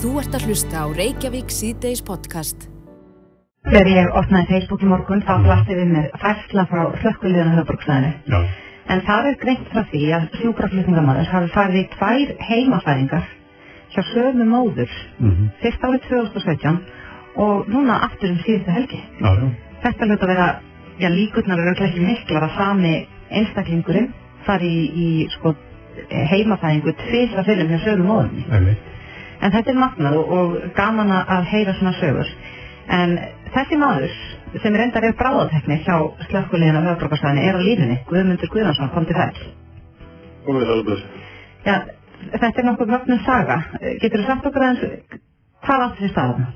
Þú ert að hlusta á Reykjavík síðdeis podcast. Þegar ég opnaði Facebook í morgun þá blasti við mér færsla frá slökkuliðan á höfbruksæðinu. Já. En það er greint frá því að sjúkraflutningamæður hafi farið í tvær heimafæringar hjá sömu móður Mm fyrst árið 2017 og núna aftur um síðustu helgi. Já, já. Þetta hlut að vera, já líkurnar eru ekki miklar að sami einstaklingurinn fari í, í sko, heimafæringu tvisa fyrir hjá sömu móðunni. En þetta er magnað og, og gaman að- að heyra svona sögur. En þessi maður sem reyndar er bráðatekni hjá slökkulegin á höfbrukarstæðinni er á lífinni, Guðmundur Guðnarsson, kom til þess. Komið alveg. Já, þetta er nokkuð mögnum saga. Getur þú sagt okkur aðeins hvað átti þessi staðan?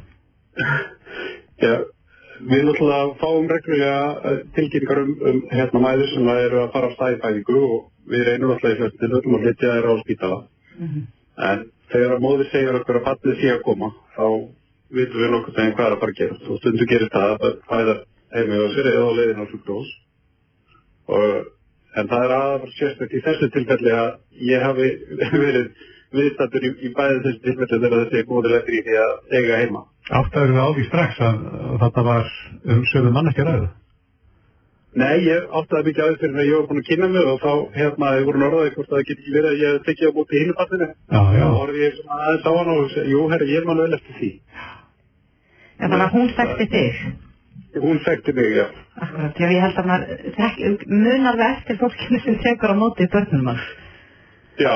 Já, við náttúrulega fáum reglulega eh, tilkynningar um, um hérna mæður sem eru að fara á stæðfæðingu og við reynum náttúrulega í flestum tilfellum að flytja þeirra á spítala. En þegar að móðir segir okkur að fallið sé að koma, þá vitum við nokkuð þegar hvað er að fara að gera. Og stundu gerir það að fæða heimi á sér eða á leiðin á sjúkrós. En það er aðeins sérstækt í þessu tilfelli að ég hafi verið viðstættur í, í bæði þessu tilfelli þegar þessi móðir eftir í því að eiga heima. Áttaður við á því strax að, að þetta var um sömu manneskja ræðu. Nei, ég áttaði mikið aðeins fyrir að ég var búin að kynna mig og þá hérna ég voru norðaði hvort að það geti ekki verið að ég hef tekið á móti hinu passinu. Já, já. Þá horfði ég svona aðeins á hann og segi, jú herri, ég er mann vel eftir því. Já, þannig að hún þekkti þig. Hún þekkti mig, já. Akkurat, já, ég held að maður þekk, munar það eftir fólkinu sem tekur á móti börnum hans. Já,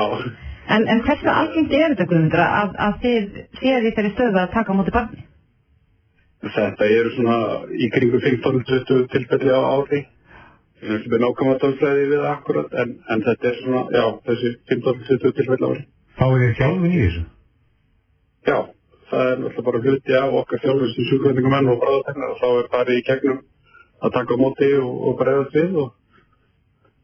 En, en hversu algengt er þetta, Guðmundur, að, að þið séð í þeirri stöðu að taka á móti barni? Þetta eru svona í kringu 15-20 tilfelli á ári. Ég er með nákvæmlega tölfræði við það akkurat, en, en þetta er svona, já, þessi 15-20 tilfelli á ári. Fáið þið þjálfin í þessu? Já, það er náttúrulega bara hluti af okkar þjálfur sem sjúkvæðingamenn og bráðategnar og þá er farið í gegnum að taka á móti og, og bregðast við og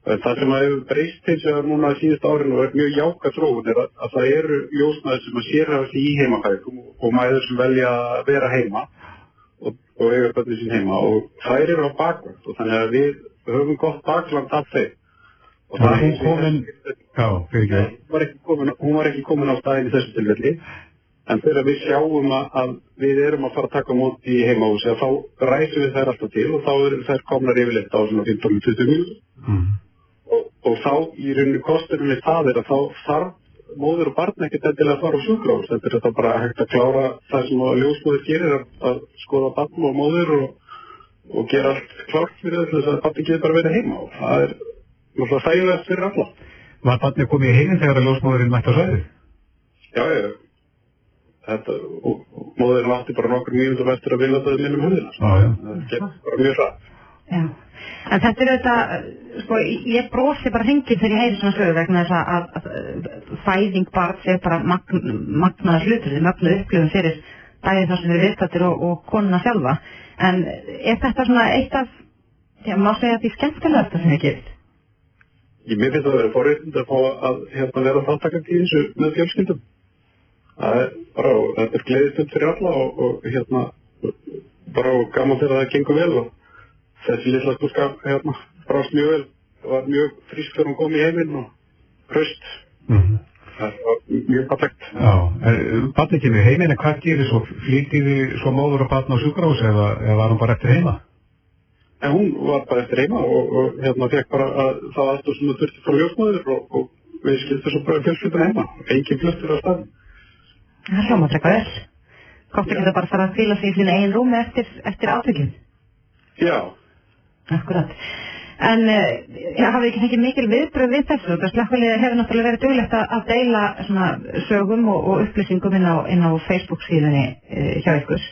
það sem að hefur breyst eins og núna síðust árin og er mjög jáka þróun er að, að það eru ljósmaður sem að sérhafa sig í heimafæðum og, og mæður sem velja að vera heima og, eiga börnir sín heima og þær eru á bakvöld og þannig að við höfum gott bakland af þeim og það hún komin, já, fyrir ekki. Hún var ekki komin, á staðin í þessu tilfelli en þegar við sjáum að, að við erum að fara að taka á móti í heimahúsi þá ræsum við þær alltaf til og þá eru þær komnar yfirleitt á svona 15-20 mínútur Mm. og, og þá í rauninu kostunum við það er að þá þarf móður og barn ekkert endilega að fara á sjúkrós þetta er þetta bara hægt að klára það sem ljósmóður gerir að, skoða barn og móður og, og gera allt klárt fyrir þess að barni getur bara verið heima og það er náttúrulega þægilegast fyrir alla Var barnið komið í heiminn þegar að ljósmóðurinn mætti á svæði? Já, já. Þetta, og, móðurinn átti bara nokkur mínútur eftir að vilja það minnum húðina. Já, já. Það gekk bara mjög hratt. Já. En þetta er auðvitað, sko, ég brosi bara hringið þegar ég heyri svona sögu vegna þess að, að, að fæðing barns er bara magn, magnaðar hlutur, þið mögnuð upplifum fyrir bæðið það sem eru viðstættir og, og konuna sjálfa. En er þetta svona eitt af, já, má segja að því skemmtilegasta sem ég gerist? Ég mér finnst að vera forréttind að fá að hérna, vera þáttakandi í þessu með fjölskyldum. Það er bara, þetta er gleðistund fyrir alla og, og hérna, bara gaman þegar það gengur vel og þessi litla stúlka hérna brást mjög vel. Það var mjög frísk þegar hún kom í heiminn og hraust. Mm. Það var mjög barnið kemur í heiminn, en hvað gerir svo? Flýtið þið svo móður og barn á sjúkrós eða, eða var hún bara eftir heima? En hún var bara eftir heima og, og hérna fekk bara að það aðstóð sem það þurfti frá ljósmaður og, og við skildum svo bara fjölskyldan heima. Engin fluttur á staðin. Það hljóma frekar vel. Gott að geta bara fara að fíla sig í sína eigin rúmi eftir, eftir átökjum. Já, Akkurat. En uh, ég hafði ekki fengið mikil viðbröð við þessu. Það slakkulega hefur náttúrulega verið duglegt að, að deila svona sögum og, og upplýsingum inn á, inn á Facebook síðunni uh, hjá ykkur.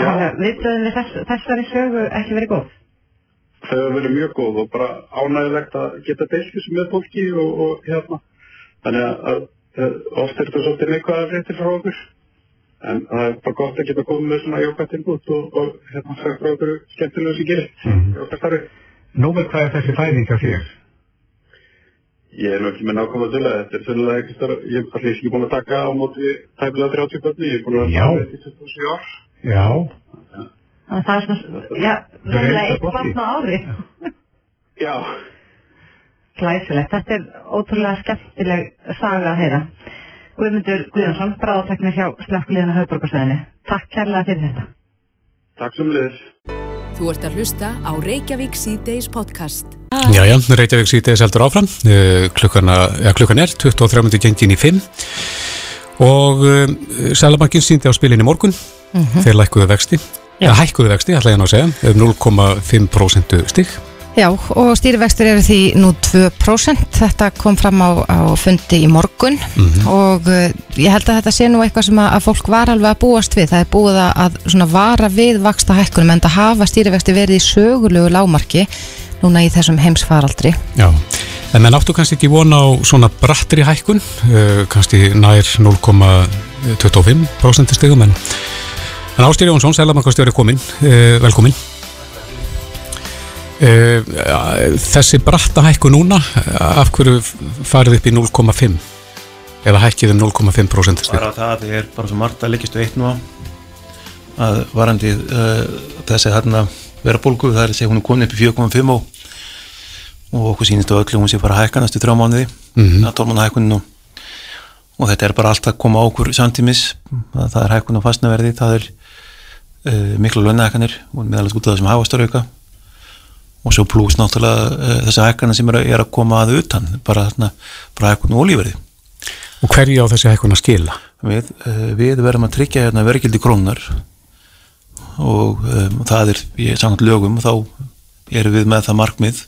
Viðbröðin við þess, þessari sögu ekki verið góð? þau hefur verið mjög góð og bara ánægilegt að geta deilt þessu með fólki og, og hérna. Þannig að, að, að oft er þetta svolítið neikvæða fréttir frá okkur. En það er bara gott að geta komið með svona jókvætt innbútt og, og hérna sagt frá okkur skemmtilega sem gerir. Í okkar starfi. Númer hvað er þessi fæðing hjá þér? Ég er nú ekki með nákvæmlega til að þetta er svolítið ekki starf, ég er allir ekki búin að taka á móti tæpilega 30 börni, ég er búin að taka þetta í 27 ár. Já, að það er svona, já, Það er eitthvað eitt barn á ári. Já, Glæsilegt, þetta er ótrúlega skemmtileg saga að heyra. Guðmundur Guðjónsson, bráðateknir hjá slökkliðinu höfbrukarsæðinu. Takk kærlega fyrir þetta. Takk sem liður. Þú ert að hlusta á Reykjavík C-Days podcast. Jæja, Reykjavík síðdeis heldur áfram uh, klukkana, ja, klukkan er 23. gengin í 5 og uh, Sælabankin síndi á spilinni morgun þeir lækkuðu vexti eða hækkuðu vexti, ætla ég nú að segja um 0,5% stig Já, og stýrivextur eru því nú 2%, þetta kom fram á, á fundi í morgun. Og uh, ég held að þetta sé nú eitthvað sem að, að fólk var alveg að búast við, það er búið að, svona vara við vaksta hækkunum en það hafa stýrivexti verið í sögulegu lámarki núna í þessum heimsfaraldri. Já, en menn áttu kannski ekki vona á svona brattri hækkun uh, kannski nær 0,25% stigum en, en Ástýri Jónsson, Sælabankastjóri komin uh, velkomin Uh, þessi bratta hækku núna af hverju farið upp í 0,5 eða hækkið um 0,5% stig? bara það er bara svo margt að leggjastu eitt nú á. Að varandi uh, þessi hérna vera bólgu það er að segja hún er komin upp í 4,5 og, og okkur sýnist á öllu hún sé bara að hækka næstu þrjá mánuði Mhm. að tólmána hækkunin og, þetta er bara allt að koma á okkur samtímis. Það, það er hækkun á fastnaverði það er uh, miklu launahækkanir og meðalast út af þessum hafastarauka og svo pluss náttúrulega uh, þessi hækkanir sem er, að- er að koma að utan bara, þarna, bara hækkun og olíverði Og hverju á þessi hækkun að skila? við, uh, við verðum að tryggja hérna verkildi krónar og um, það er í samkvæmt lögum þá erum við með það markmið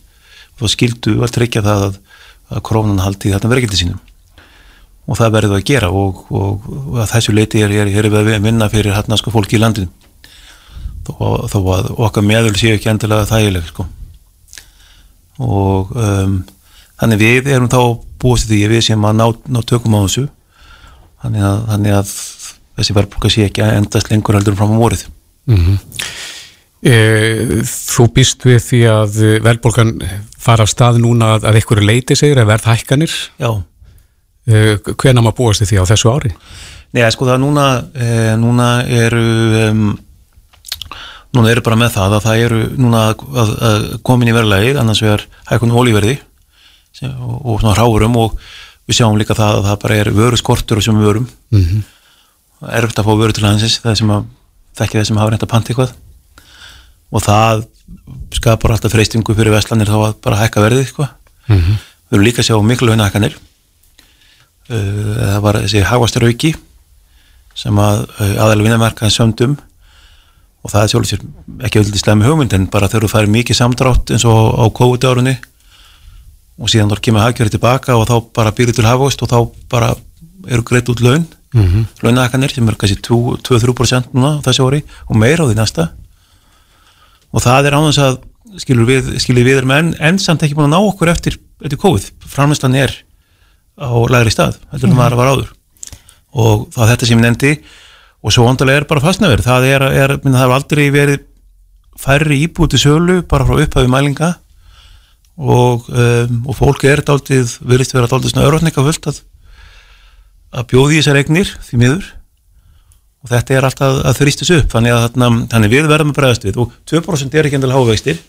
og skildu að tryggja það að, að krónan haldi þetta verkildi sínum. Og það verðum við að gera og, og, og að þessu leiti er, er, erum við að vinna fyrir hérna sko fólki í landinu. Þó, þó að okkar meðul séu ekki endilega þægileg sko og um, þannig við erum þá búist til því að við séum að ná, ná tökum á þessu. Þannig að, þannig að þessi verðbólka sé ekki að endast lengur heldur fram á vorið. Mm þú býst við því að velbólgan fara af stað núna að, að einhverju leiti segir að verð hækkanir Já, uh, hvenær maður búast við því á þessu ári? Nei, sko það núna, e, núna eru um, núna eru bara með það að það eru núna að, að, að komin í verðlagi annars vegar hækkunum ólíverði og, og svona ráurum og við sjáum líka það að það bara er vöru skortur og sem vörum Mm -hmm. erfitt að fá vöru til landsins það sem að þekki þeir sem hafa reynd að panta eitthvað og það skapar alltaf freystingu fyrir veslanir þá að bara hækka verðið eitthvað Mhm. við erum líka að sjá miklu launahækkanir uh, það var þessi hagvastur auki sem að uh, aðalega vinnamarkaðin sömdum og það er sjálfsvér ekki í slemmi hugmynd en bara þegar þú færi mikið samdrátt eins og á COVID-árunni og síðan þá kemur hagkjörði tilbaka og þá bara býrið til hagvast og þá bara eru greitt út laun Mm -hmm. launahækkanir sem er kannski 2-3% núna á þessu ári og meira á því næsta. Og það er ánægis að skilur við, skilur við erum enn, enn samt ekki búin að ná okkur eftir, eftir COVID. Framlæslan er á lagri stað heldur en maður var áður. Og það þetta sem ég nefndi og svo vandarlega er bara fastnaverð það er, er minna, það er aldrei verið færri íbúið til sölu bara frá upphæfi mælinga. Og, um, og fólk er dálítið, virðist vera dálítið svona örvatninga fullt að að bjóði þessar eignir því miður. Og þetta er alltaf að þrýstis upp. Þannig að þannig við verðum að bregðast við. Og 2% er ekki endilega hávegstir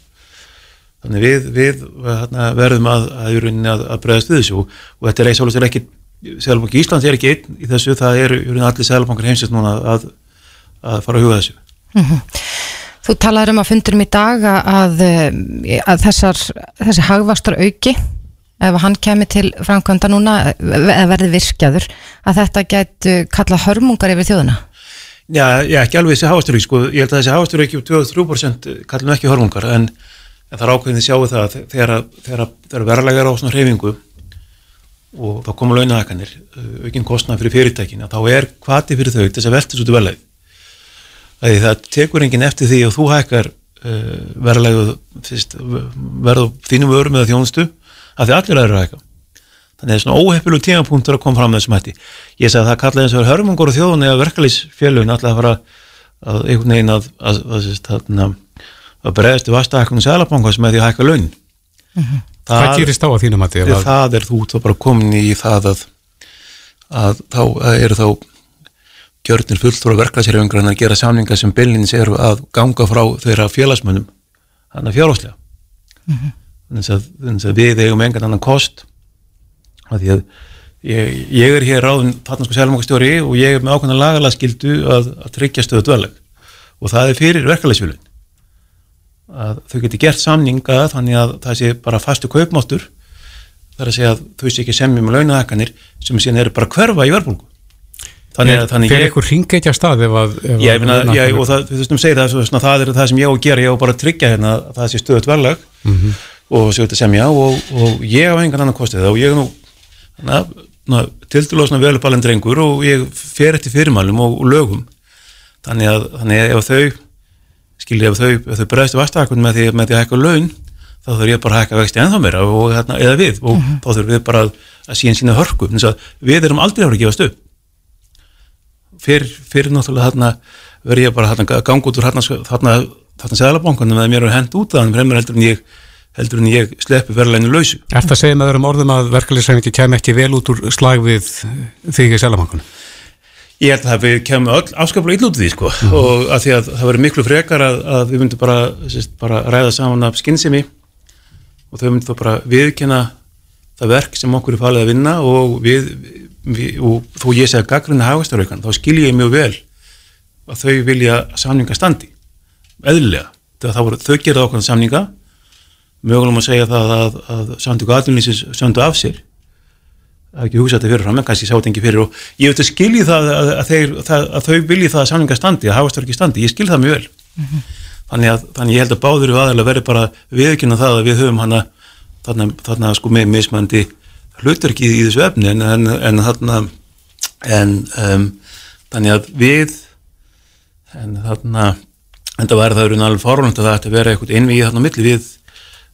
þannig við, við þarna, verðum að, að, að, bregðast við þessu. Og, þetta er alveg ekki Sælabanki Íslands er ekki einn í þessu það eru er allir Sælabankar heimsins núna að, að fara að huga þessu. Þú talaður um að fundurum í dag að, að þessar, þessi hagvastar auki ef hann kemur til framkvæmda núna eða verði virkjaður að þetta gætu kalla hörmungar yfir þjóðuna Já, já ekki alveg þessi hafasturvík sko, ég held að þessi hafasturvík um 2-3% kallum ekki hörmungar en, en það er ákveðin að sjáu það að þegar, þegar verðlega er á svona hreyfingu og þá koma launahækanir aukinn kostnað fyrir fyrirtækin þá er hvati fyrir þau þess að velta svo til verðlega það tekur enginn eftir því að þú hækkar uh, verðlegu verðu þínum vörum eða þjónustu að því allir aðra hækka. Þannig að það er svona óheppilug tímapunktur að koma fram með þessum hætti. Ég sagði að það kallaði eins og hörmungur og þjóðun eða verkalýsfélugin alltaf að fara að einhvern veginn að að, að, að, bregðast í vastahækkunum sælabanka sem er því að hækka laun. Mm -hmm. Hvað gerist á að þínum að því? Það er þú þá bara komin í það að að þá eru þá gjörnir fulltrúra verklæsirjöfingar að gera samningar sem bylnins eru að ganga frá þeirra félagsmönnum hann að fjárháslega mm -hmm. þannig að við eigum engan annan kost að því að ég, ég er hér ráðin þarna sko selmokastjóri og ég er með ákveðna lagalega skildu að, að tryggja stöðu dvaleg og það er fyrir verkefælisvílun að þau geti gert samninga þannig að það sé bara fastu kaupmáttur. Þar að segja að þau sé ekki semjum með launahækkanir sem síðan eru bara hverfa í verðbólgu. Þannig að þannig Fyrir ykkur ringeitja stað ef að... Ef ég meina, já, og það, þú veist um segir það, svo, svona, það er það sem ég á að gera, ég á bara að tryggja hérna að það sé stöðut verðlag og svo þetta semja og, og ég á engan annan kostið og ég er nú na, tildulega svona velupalinn drengur og ég fer eftir fyrirmælum og, og lögum. Þannig að, þannig að ef þau skilja ef þau, þau bregðstu vastakun með því, með því að hækka laun þá þurf ég bara að hækka vexti ennþá meira og, hérna, eða við. Og þá þurfum við bara að, að síðan sína hörku. Við erum aldrei að vera að gefast upp. Fyrir, fyrir náttúrulega þarna verð ég bara að ganga út úr þarna segðalabankunum eða mér er hend út af hann fremur heldur en ég heldur en ég sleppi verðlæginu lausu. Er það að segja með öðrum orðum að verkefælisreiningi kem ekki vel út úr slag við þig í selamankunum? Ég held að við kemum öll afskaplega ill út úr því sko. Og að því að það verður miklu frekar að, að við myndum bara, sérst, bara ræða saman af skinnsemi og þau myndum þá bara viðkynna það verk sem okkur er falið að vinna og við, við og þó ég segja gaggrunna hafastaraukan þá skil ég mjög vel að þau vilja samninga standi. Eðlilega, þegar þau gerða okkur samninga. Mögulegum að segja það að, að samtöku aðlunlýsins söndu af sér það er ekki hugsað þetta fyrir fram en kannski sá þetta ekki fyrir og ég veit að skilji það að, að, þeir, það, að þau vilji það að samlinga standi, að hafast ekki standi, ég skil það mjög vel. Þannig, að, þannig ég held að báður aðeins verði bara viðkynna það að við höfum hana þarna, þarna sko með mismandi hlutverki í þessu efni en, en, en þarna en um, þannig að við en þarna en það væri það eru alveg fárlund að það ætti að vera eitthvað innvíð þarna milli við,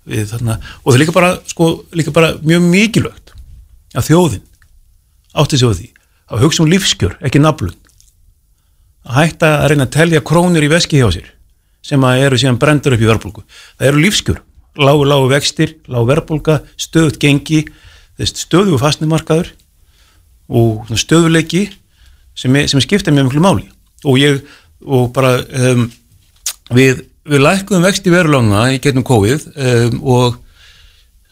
við þarna. Og það er líka bara, sko, líka bara mjög mikilvægt að þjóðin átti sig á því að hugsa um lífskjör, ekki naflun. Að hætta að reyna að telja krónir í veski hjá sér sem að eru síðan brendur upp í verðbólku það eru lífskjör, lágu lágu vextir lágu verðbólka, stöðut gengi stöðu og fastnimarkaður og stöðuleiki sem, sem skipta mjög miklu máli. Og ég, og bara um, við, við lækkuðum vexti verulána í getnum COVID um, og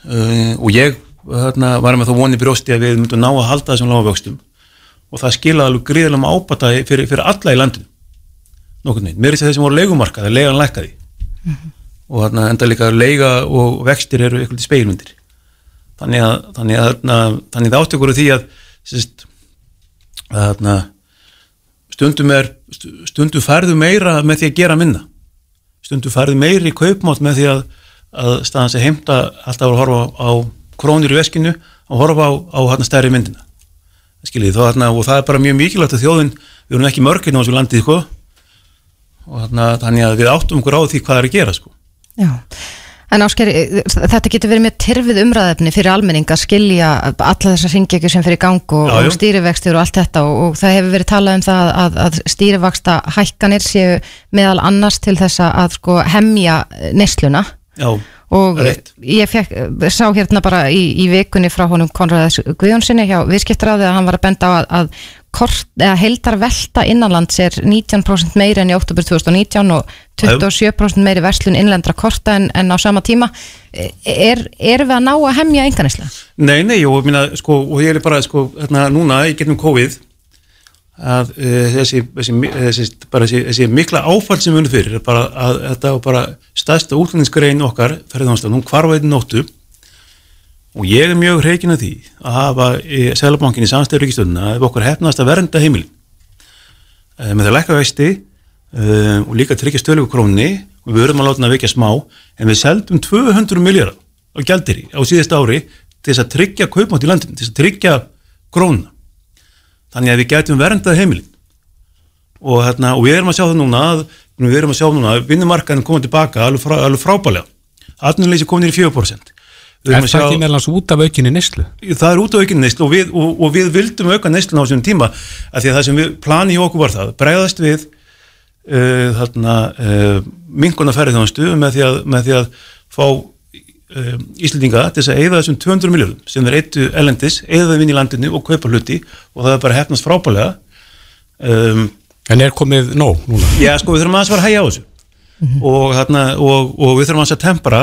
um, og ég þarna varum við þá vonið brjósti að við myndum ná að halda þessum lágavöxtum og það skilaði alveg gríðilega ábata fyrir, fyrir alla í landinu. Nokkurni, mér er þess að þeir sem voru er leigan lækkaði. Mm -hmm. og þarna enda líka leiga og vextir eru eitthvað til speilmyndir þannig að þannig að, að, þannig að áttökur því að sérst, þarna stundum er stundum færðu meira með því að gera minna. Stundum færðu meiri kaupmátt með því að, að staðan sé heimta alltaf að horfa á krónir í veskinu og horfa á, á hérna stærri myndina. Skiljið, þá, hérna, og það er bara mjög mikilvægt að þjóðin, við erum ekki mörginn á þessu landið sko, og hérna, þannig að við áttum okkur á því hvað er að gera sko. Já, en ásker þetta getur verið mjög tyrfið umræðefni fyrir almenning að skilja alla þessar ringekjur sem fyrir gang og, og stýrivextur og allt þetta og, og það hefur verið talað um það að, að stýrivexta hækkanir séu meðal annars til þess að sko, hemja nesluna Já, og Rétt. ég fekk, sá hérna bara í, í vikunni frá honum Konraðs Guðjónssoni hjá viðskiptráði að hann var að benda á að, að kort, eða heldar velta innanlands er 19% meiri enn í oktober 2019 og 27% meiri verslun innlendra korta en, en á sama tíma er, erum við að ná að hemja enganislega? Nei, nei, og, minna, sko, og ég er bara sko, hérna, núna í getnum COVID að uh, þessi, þessi, þessi, bara, þessi, mikla áfall sem við unum fyrir bara að þetta var bara stærsta útlendinskrein okkar ferðarnámslan, hún kvarfaði nóttu og ég er mjög hreikin að því að hafa Sælabankin í samstæður ríkistöðuna ef okkur hefnast að vernda heimilin. Uh, með það lækka vexti uh, og líka tryggja stölu krónni og við verðum að láta hann að vekja smá en við seldum 200 miljardar á gjaldir á síðast ári til þess að tryggja kaupmátt í landinu, til þess að tryggja krónuna þannig að við gætum verndað heimilin. Og, hérna, og við erum að sjá það núna að, við erum að sjá núna að vinnumarkaðin komið tilbaka alveg, frá, alveg frábælega atvinnuleysi komið í 4% Við Er það sjá- ekki meðlans út af aukinni neyslu? það er út á aukinn neyslu og við, og, og við vildum auka neyslun á þessum tíma af því að það sem við plani í okkur var það bregðast við uh, þarna uh, minkuna ferðið með, því að- með því að fá uh, Íslendinga til þess að eigða þessum 200 miljóðum sem þeir eittu ellendis, eigða þeim inn í landinu og kaupa hluti og það er bara hefnast frábælega um, En er komið nóg núna? Já, sko, við þurfum aðeins að fara að hægja á þessu. Og, þarna, og, og við þurfum aðeins að tempra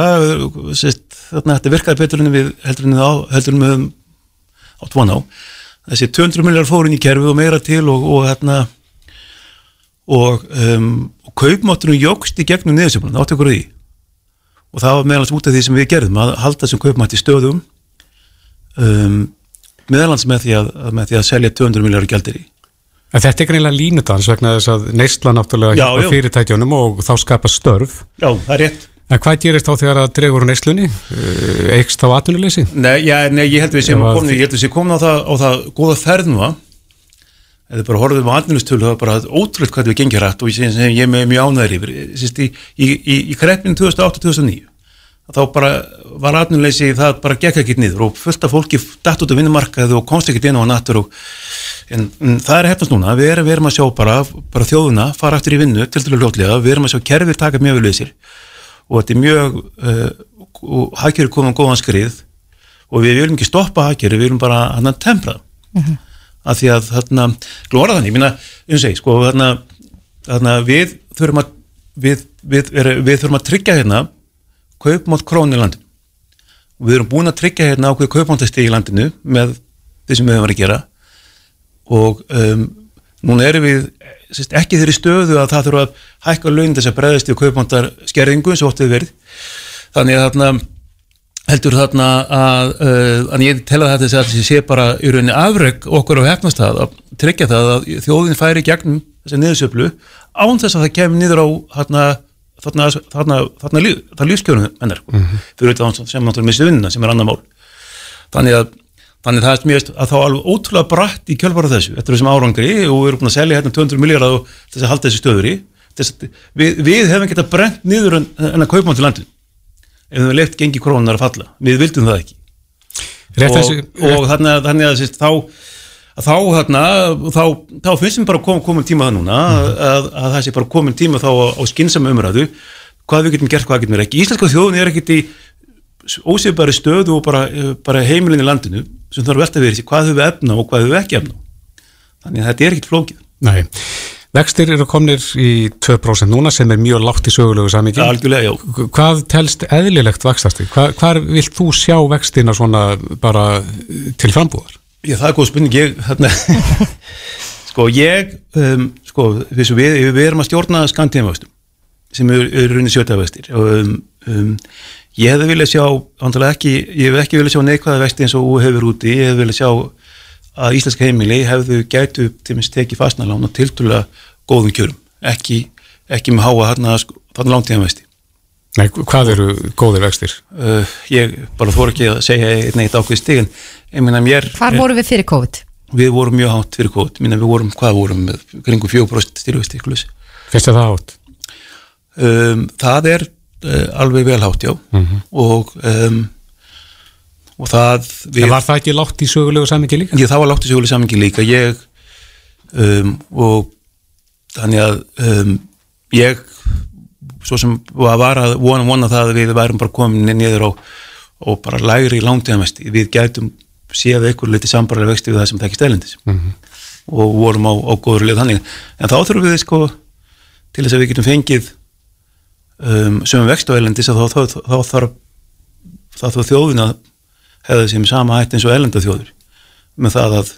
sérst, þarna þetta virkaði betur en við heldur en við á, von á. Þessi 200 miljar fórin í kerfið og meira til og, og hérna og, um, og kaupmáttunum jógst í gegnum niðursefnum, áttu ykkur því og það var meðalans út af því sem við gerðum að halda þessum kaupmætti stöðum um, meðalans með því að, að, með því að selja 200 miljar gældir í En þetta er greinlega línudans vegna þess að neysla náttúrulega Já, hjálpa já. fyrirtækjunum og þá skapa störf. Já, það er rétt En hvað gerist þá þegar að dregur úr neyslunni? Eh, þá atvinnuleysi? Nei, já, nei, ég held sem að- við sem komin á það, það góða ferð nú eða bara horfðum á atvinnustölu það er bara ótrúlega hvað við gengir rætt og ég, ég er mjög ánæður yfir. Í, í, í, í kreppinu 2008-2009 þá bara var atvinnuleysi það bara gekk ekkert niður og fullt af fólki dætt út af vinnumarkaði og komst ekkert inn á nattur og en, en það er hefnast núna, við erum, við erum að sjá bara, bara þjóðuna fara aftur í vinnu til dælu hljótlega, við erum að sjá kerfið taka mjög vel við sér. Og þetta er mjög uh, og hagkerið komum góðan skrið og við viljum ekki stoppa hagkerið, við viljum bara hann að tempra mm af því að þarna, glóra þannig, ég minna, um segi, sko, þarna, þarna við þurfum að við, við, er, við þurfum að tryggja hérna kaupmátt krónu í landinu. Og við erum búin að tryggja hérna ákveð kaupmáttastegi í landinu með því sem við höfum að gera. Og um, núna erum við sérst, ekki þeirri stöðu að það þurfa að hækka laun þess að breyðast í kaupmáttar skerðingu oft við verið. Þannig að þarna heldur þarna að, uh, að ég tel að þetta sé að þetta sé bara í rauninni afreg okkur á hefnast það að tryggja það að þjóðin færi gegnum þessi niðursöflu án þess að það kemur niður á þarna þarna, þarna, þarna líf, það lífskjörnum hennar mm -hmm. fyrir auðvitað sem náttúrulega missi vinnuna sem er annar mál þannig að Þannig það er mjög að þá alveg ótrúlega bratt í kjölfara þessu, eftir þessum árangri og við erum búin að selja hérna 200 miljardar og þess að halda þessu stöður í. Þess, við, við hefum getað brent niður en, en að kaupa hann til landin ef við hefum leift gengi krónar að falla. Við vildum það ekki. Og, þessi, og þannig að, þannig að sérst, þá, að þá, þarna, þá, þá finnst mér bara kom, komin tíma það núna að, að það sé bara komin tíma þá á, á skynsam umræðu hvað við getum gert, hvað getum við ekki. Íslenska þjóðun er ekkit í ósefbæri stöðu og bara, bara heimilin í landinu sem þarf velta að vera í sig hvað höfum við efna og hvað höfum við ekki efna þannig að þetta er ekkit flókið nei, vextir eru komnir í 2% núna sem er mjög lágt í sögulegu samingi. algjörlega, já, Hvað telst eðlilegt vaxtasti? Hva, hvar vilt þú sjá vextina svona bara til frambúðar? já það er góð spurning ég, þarna sko ég um, sko við, við, við erum að stjórna skantíðanvöxtum sem eru er raunin sjötavextir og um, um, ég hefði viljað sjá andalega ekki, ég hef ekki viljað sjá neikvæða vexti eins og þú hefur úti, ég hefði viljað sjá að íslenska heimili hefðu gætu til minnst tekið fastnalán og tildulega góðum kjörum, ekki, ekki með háa þarna, þarna langtíðan vexti Nei, hvað eru góðir vextir? uh, ég bara þór ekki að segja neitt ákveð mér Hvar voru við fyrir COVID? við vorum mjög hátt fyrir kót minna við vorum, hvað vorum með kringu 4% styrfist ykkurlis Fyrst er það átt? um, það er uh, alveg vel hátt, já og um, og það við, var það ekki lágt í sögulegu samingi líka? ég, það var látt í sjóli samingi líka. Ég um, og þannig að um, ég svo sem var að vona, vona það að við værum bara komin niður á og bara lægri langtíðamesti við gætum séð eitthvað litið sambarlega vexti við það sem þekkist elendis og vorum á, á góður leið þannig. En þá þurfum við sko til þess að við getum fengið um, sömum vext á elendis að þá, þá, þá, þá þarf þá þarf þjóðin að hefða sem sama hætt eins og elenda þjóður með það að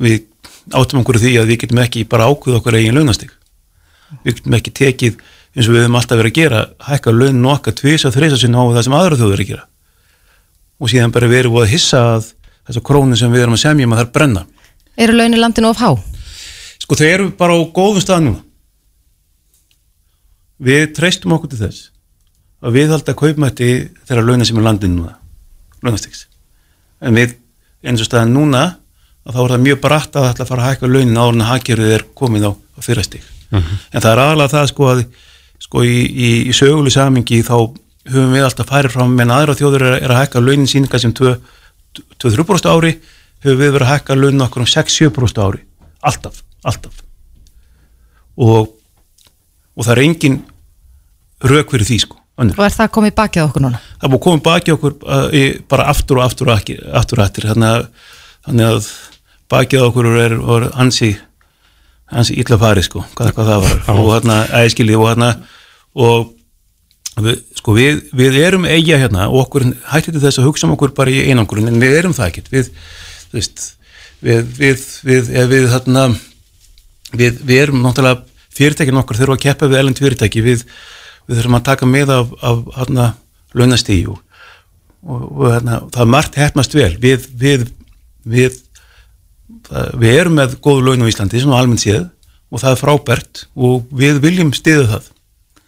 við áttum okkur því að við getum ekki bara ákveð okkur eigin launastig. Við getum ekki tekið eins og við höfum alltaf verið að gera hækka laun nokkað tvisa þreisa sinna á það sem aðra þjóður er að gera. Og síðan bara verið búið að hissa að þessa krónu sem við erum að semja um að það er brenna. Eru launin landinu of há? sko þau eru bara á góðum stað núna. Við treystum okkur til þess að við halda kaupmætti þeirra launa sem er landin núna launastiks en við eins og staðan núna þá er það mjög bratt að ætla að fara að hækka launin áður en að hagkerfið er komið á, á fyrrastig en það er aðalega það sko að sko í, í, í sögulu samingi þá höfum við alltaf farið fram menn aðra þjóður er, er að hækka launin sín kannski um 2-3% ári höfum við verið að hækka launin okkur um 6-7% ári. Alltaf, alltaf. Og og það er engin rauk fyrir því sko önnur. Og er það komið bakið okkur núna? það búið að koma baki okkur uh, í, bara aftur og aftur og ekki, aftur og aftur þannig að, þannig að bakið okkur er, er hansi hansi illa farið sko. Hvað, hvað það var. Og hérna æskilið og hérna og við, sko við, við erum eiga hérna og okkur hætti til þess að hugsa um okkur bara í einangurinn en við erum það ekkert. Við, þú veist, við, við, við, við, við, þarna, við, við erum náttúrulega fyrirtækin okkar þurfa að keppa við ellend fyrirtæki. Við, við þurfum að taka með af, af hérna, launastíu og, og, og hérna, það er margt hefnast vel við, við, við það, við erum með góðu laun á Íslandi sem almennt séð og það er frábært og við viljum stiða það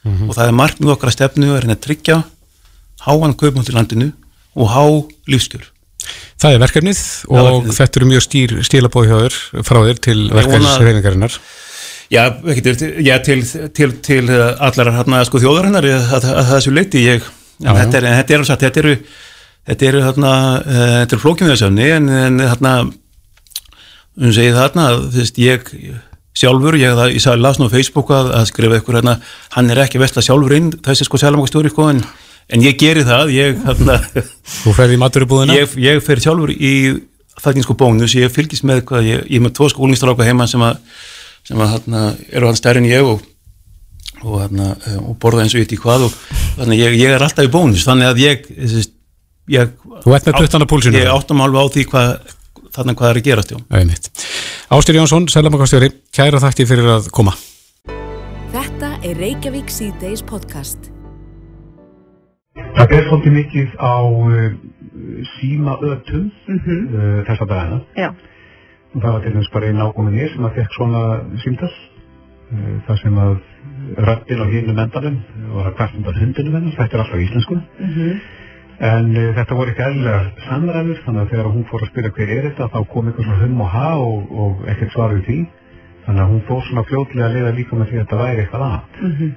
og það er margt með okkar að stefnu að reyna að tryggja háan kaupmátt í landinu og há lífskjör Það er verkefnið og verkefnið. þetta eru mjög hjá þér frá þér til verkefnisreiningarinnar. Já, til, já, til, til, til uh, allar hérna, sko, þjóðarinnar að, að, að þessu leiti ég, Já, en þetta er, en þetta er satt, þetta eru þetta eru hérna, þetta eru flókjum þessafni en, en hérna um segi þarna, að, þú veist, ég sjálfur, ég, það, ég las nú á Facebook að, að skrifa ykkur hérna, hann er ekki vesla sjálfur inn, þessi sko selmakastjóri sko, en, en ég geri það, ég hérna Þú ferði í maturubúðina? ég, ég fer sjálfur í þakkin sko bónus, ég fylgist með hvað, ég, ég er með tvo skólingstráka heima sem að, sem að hérna, eru hann stærri en ég og, og, hérna, eh, og borða eins og í hvað og að ég, ég er alltaf í bónus, þannig að ég, ég, ég Þú ert með puttan á púlsinu. Ég áttum alveg á því hvað, þannig hvað er að. Einmitt. Ástur Jónsson, Sælamakastjóri, kæra þakki fyrir að koma. Þetta er Reykjavík C-Days podcast. Það ber svolítið mikið á uh, símaötum Mhm. uh, þessa dagana. Já. Það var til dæmis bara einn ákominni sem að fekk svona símtal. Uh, það sem að röddinn á hínum endanum var að kvartum undan hundinu hennar, þetta er alltaf íslensku. Mhm. En uh, þetta voru ekki eðlilega samræður, þannig að þegar hún fór að spyrja hver er þetta, þá kom eitthvað svona hum og ha og, og ekkert svar við því. Þannig að hún fór svona fljótlega að leiða líka með því að þetta væri eitthvað að. Mhm.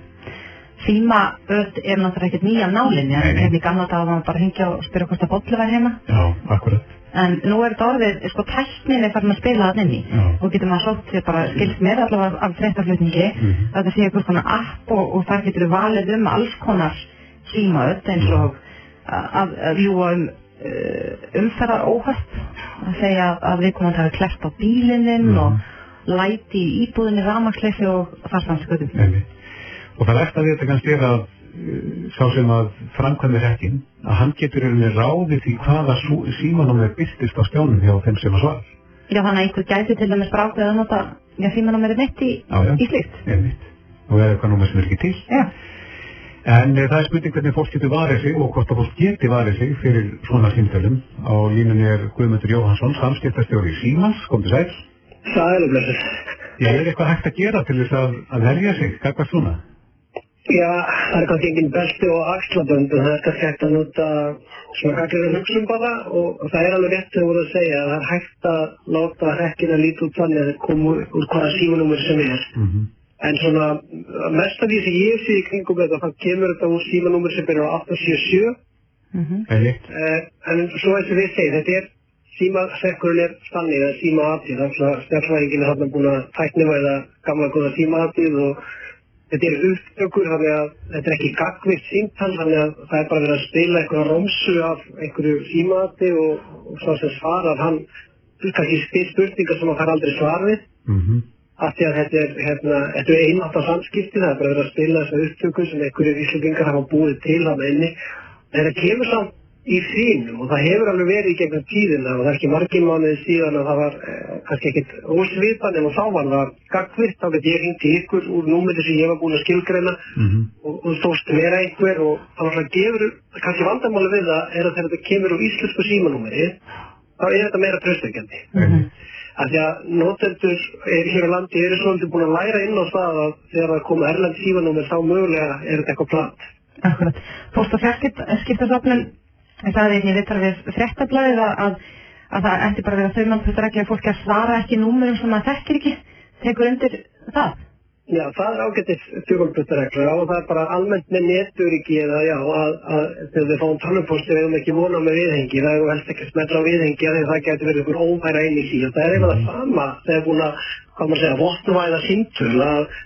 Símaöld er náttúrulega ekkert nýja nálinni en hérna í gamla dag var maður bara að hengja og spyrja hvort að bolli var heima Já, akkurat. En nú er þetta orðið, sko tæknin er farin að spila það inn í Já. og getur maður sótt sér bara skilst mér allavega af fréttaflutningi Mhm. að þetta sé eitthvað svona app og, og þar getur valið um alls konar símaöld eins og að, að, að ljúa um uh, umferðar óhöpp að segja að, að við komum að taka klert á bílininn og læti í íbúðinni ramakleysi og þar samt skutum Einmitt. Og það versta við þetta kannski er að sá sem að framkvæmir hekkin, að hann getur veginn ráðið því hvaða símanúmer byrtist á skjánum hjá þeim sem að svar. Já, þannig að einhver gæti til dæmis brákveð að nota já, símanúmerið mitt í, Já, já. í slíkt. Einmitt. Og eða eitthvað númer sem er ekki til. Já. En e, það er spurning hvernig fólk getur varið sig og hvort að fólk geti varið sig fyrir svona símtölum. Á línunni er Guðmundur Jóhansson, samskiptastjóri Símans, kom til sæl. Sælublessu. Ég er eitthvað hægt að gera til þess að, að verja sig, hvað svona? Já, það er kannski engin belti og axlabönd en það er kannski hægt að nota svona gaglega hugsun bara og það er alveg rétt sem voru að segja að það er hægt að láta hrekkina líti út þannig að það komu úr hvaða símanúmer sem er. Mm En svona mest af því sem ég sé í kringum þetta, það kemur þetta úr símanúmer sem byrjar á 877 Mm Einmitt. Eh, en svo eins og við segjum, þetta er símasekkurinn er stannið eða símaatið, þannig að stjárnvæðingin er þarna búin að tæknivæða gamla góða símaatið og þetta er upptökur þannig að þetta er ekki gagvitt símtal þannig að það er bara verið að spila einhverja rómsu af einhverju símaati og, og svo sem svarar hann kannski spil spurningar sem hann fær aldrei svar við Mm af því að þetta er, hérna, þetta er einátt á samskipti, það er bara verið að spila þessa upptöku sem einhverjir íslendingar hafa búið til hann inni. En það kemur samt í þínum og það hefur alveg verið í gegnum tíðina og það er ekki margir mánuði síðan að það var eh, kannski ekkit ósvipan en þá var það gagvirt, þá get ég í ykkur úr númeri sem ég var búin að skilgreina -hmm. og, og þóst vera einhver og það var svona gefur, kannski vandamáli við það er að þegar þetta kemur úr íslensku símanúmeri þá er þetta meira tröstökjandi. Af því að notendur er, hér á landi eru svolítið búin að læra inn á það að þegar það koma erlend símanúmer þá mögulega er þetta eitthvað plant. Akkurat. Póst og fjarskiptastofnun sagði einnig vittar við fréttablaðið að, að, að það ætti bara að vera þau mann þetta ekki að fólki að svara ekki númurum sem það þekkir ekki. Tekur undir það? Já, það er ágættis tjókvöldbutareglur og það er bara almennt með neturiki eða já, að, að þegar við fáum tölvuposti við erum ekki vona með viðhengi, það er helst ekki að smetla á viðhengi að það getur verið einhver óværa inn í og það er eiginlega það sama þegar búin að, hvað maður segja, votnvæða símtöl að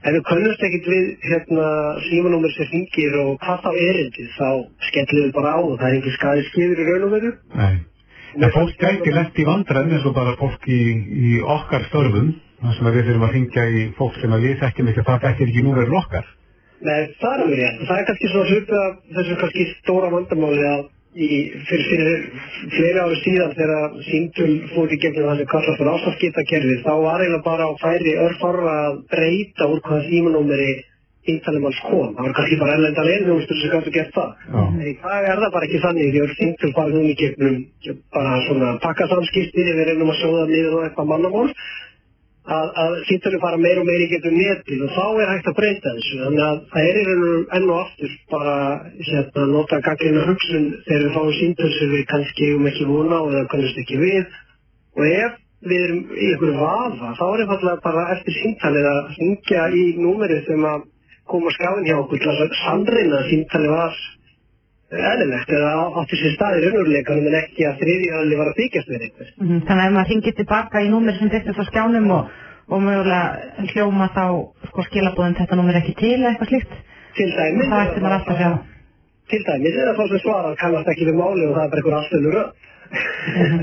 ef við könnumst ekkert við hérna símanúmer sem hringir og hvað þá erindið þá skellum við bara á og það er ekki skæði skifir í raun og veru. Nei. En fólk gæti lent í vandræðin eins og bara fólk í, í okkar störfum, þar sem að við þurfum að hringja í fólk sem að við þekkjum ekki, það þekkir ekki núverður okkar. Nei, það er alveg rétt. Það er kannski svona hluti af þessu kannski stóra vandamáli að í, fyrir, fyrir fleiri ári síðan þegar símtul fór í gegnum það sem kallast fyrir ástafskiptakerfi þá var eiginlega bara á færi örfara að breyta úr hvaða símanúmeri íntalum hans kom. Það var kannski bara ellenda leirðjóðstur sem gætu gert það. En í dag er það bara ekki þannig því að símtul fara núna í gegnum bara svona pakkasamskipti við reynum að sjóða niður og eitthvað mannamál að, að símtölu fara meir og meir í gegnum netið og þá er hægt að breyta þessu. Þannig að það er í raun og enn og aftur bara hérna, nota gaggrina hugsun þegar við fáum símtöl sem við kannski um ekki vona og það kannast ekki við og ef við erum í einhverju vafa þá er einfallega bara eftir símtalið að hringja í númerið sem að koma skafin hjá okkur til að sannreina að símtalið var eðlilegt eða átti sér staði raunveruleikanum en ekki að þriðjaðli var að þykjast við einhver. Mhm, Þannig að ef maður ringir tilbaka í númer sem byrstast á skjánum og, og mögulega hljóma þá sko skilabóðin þetta númer ekki til eða eitthvað slíkt, þá ætti maður alltaf að sjá. Til dæmis eða þá sem svarar kannast ekki við máli og það er bara einhver afstöðlu röð.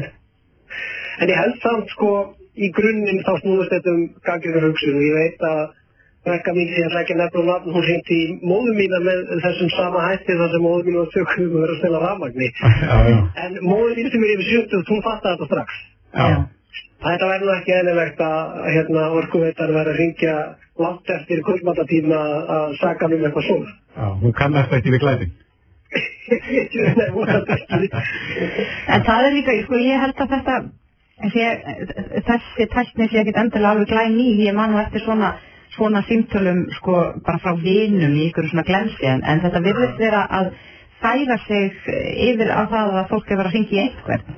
en ég held samt sko í grunninn þá snúist þetta um gaggrinu hugsun og ég veit að Rekka mín að nefna um nafn, hún hringti í móðu mína með þessum sama hætti þar sem móðu mín var sökum um að vera að stela rafmagni. En móðu mín sem er yfir 70, hún fattaði þetta strax. Já. Þetta verður ekki eðlilegt að hérna, orkuveitar verður að ringja langt eftir kvöldmattatíma að saka um eitthvað svona. Já, hún kannast ekki við glæðin. Nei, vonandi ekki. En það er líka, sko, ég held að þetta, sé, þessi tækni sé ekkit endilega alveg glæn ný, ég man nú eftir svona, svona símtölum, sko, bara frá vinum í ykkur svona glensi, en, en þetta virðist vera að færa sig yfir á það að fólk er verið að ringi í einhvern.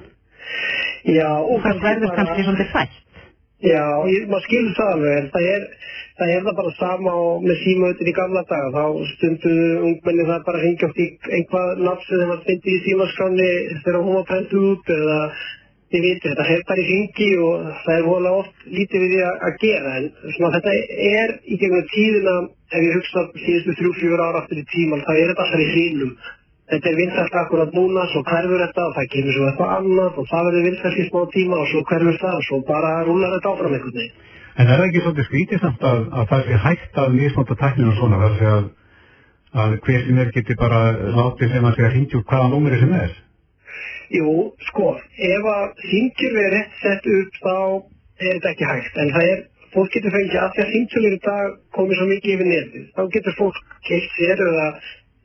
Já, Og það verður kannski svolítið fætt. Já, ég, maður skilur það alveg, það er, það er það bara sama og með símautin í gamla daga, þá stundu ungmenni það bara oft í einhvað nafn sem þeim var fyndið í símaskráni þegar hún var prentuð út eða þið viti, þetta er bara í hringi og það er vola oft lítið við því að, gera, en svona þetta er í gegnum tíðina, ef ég hugsa síðustu þrjú, fjör ára aftur í tíman, þá er þetta alltaf í hrínum. Þetta er vinsælt akkurat núna, svo hverfur þetta og það kemur svo eitthvað annað og það verður vinsælt í smá tíma og svo hverfur það og svo bara rúlar þetta áfram einhvern veginn. En er það ekki svolítið skrítið samt að, að það er hægt að misnóta tækninu og svona, þar að að, hver sem er geti bara látið sem að segja hringju hvaða númeri sem er? Jú, sko, ef að símtjölu er rétt sett upp þá er þetta ekki hægt, en það er, fólk getur fengið að því að símtjölur í dag komið svo mikið yfir netið, þá getur fólk keitt sér eða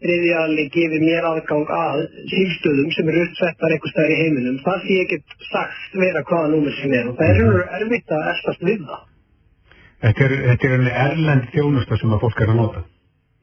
þriðjali gefið mér aðgang að símstöðum sem eru uppsettar einhver staðar í heiminum, það sé ekki sagt vera hvaða númer sem er og það er raunverulega erfitt að elstast við það. Þetta er, þetta er erlend þjónusta sem að fólk er að nota.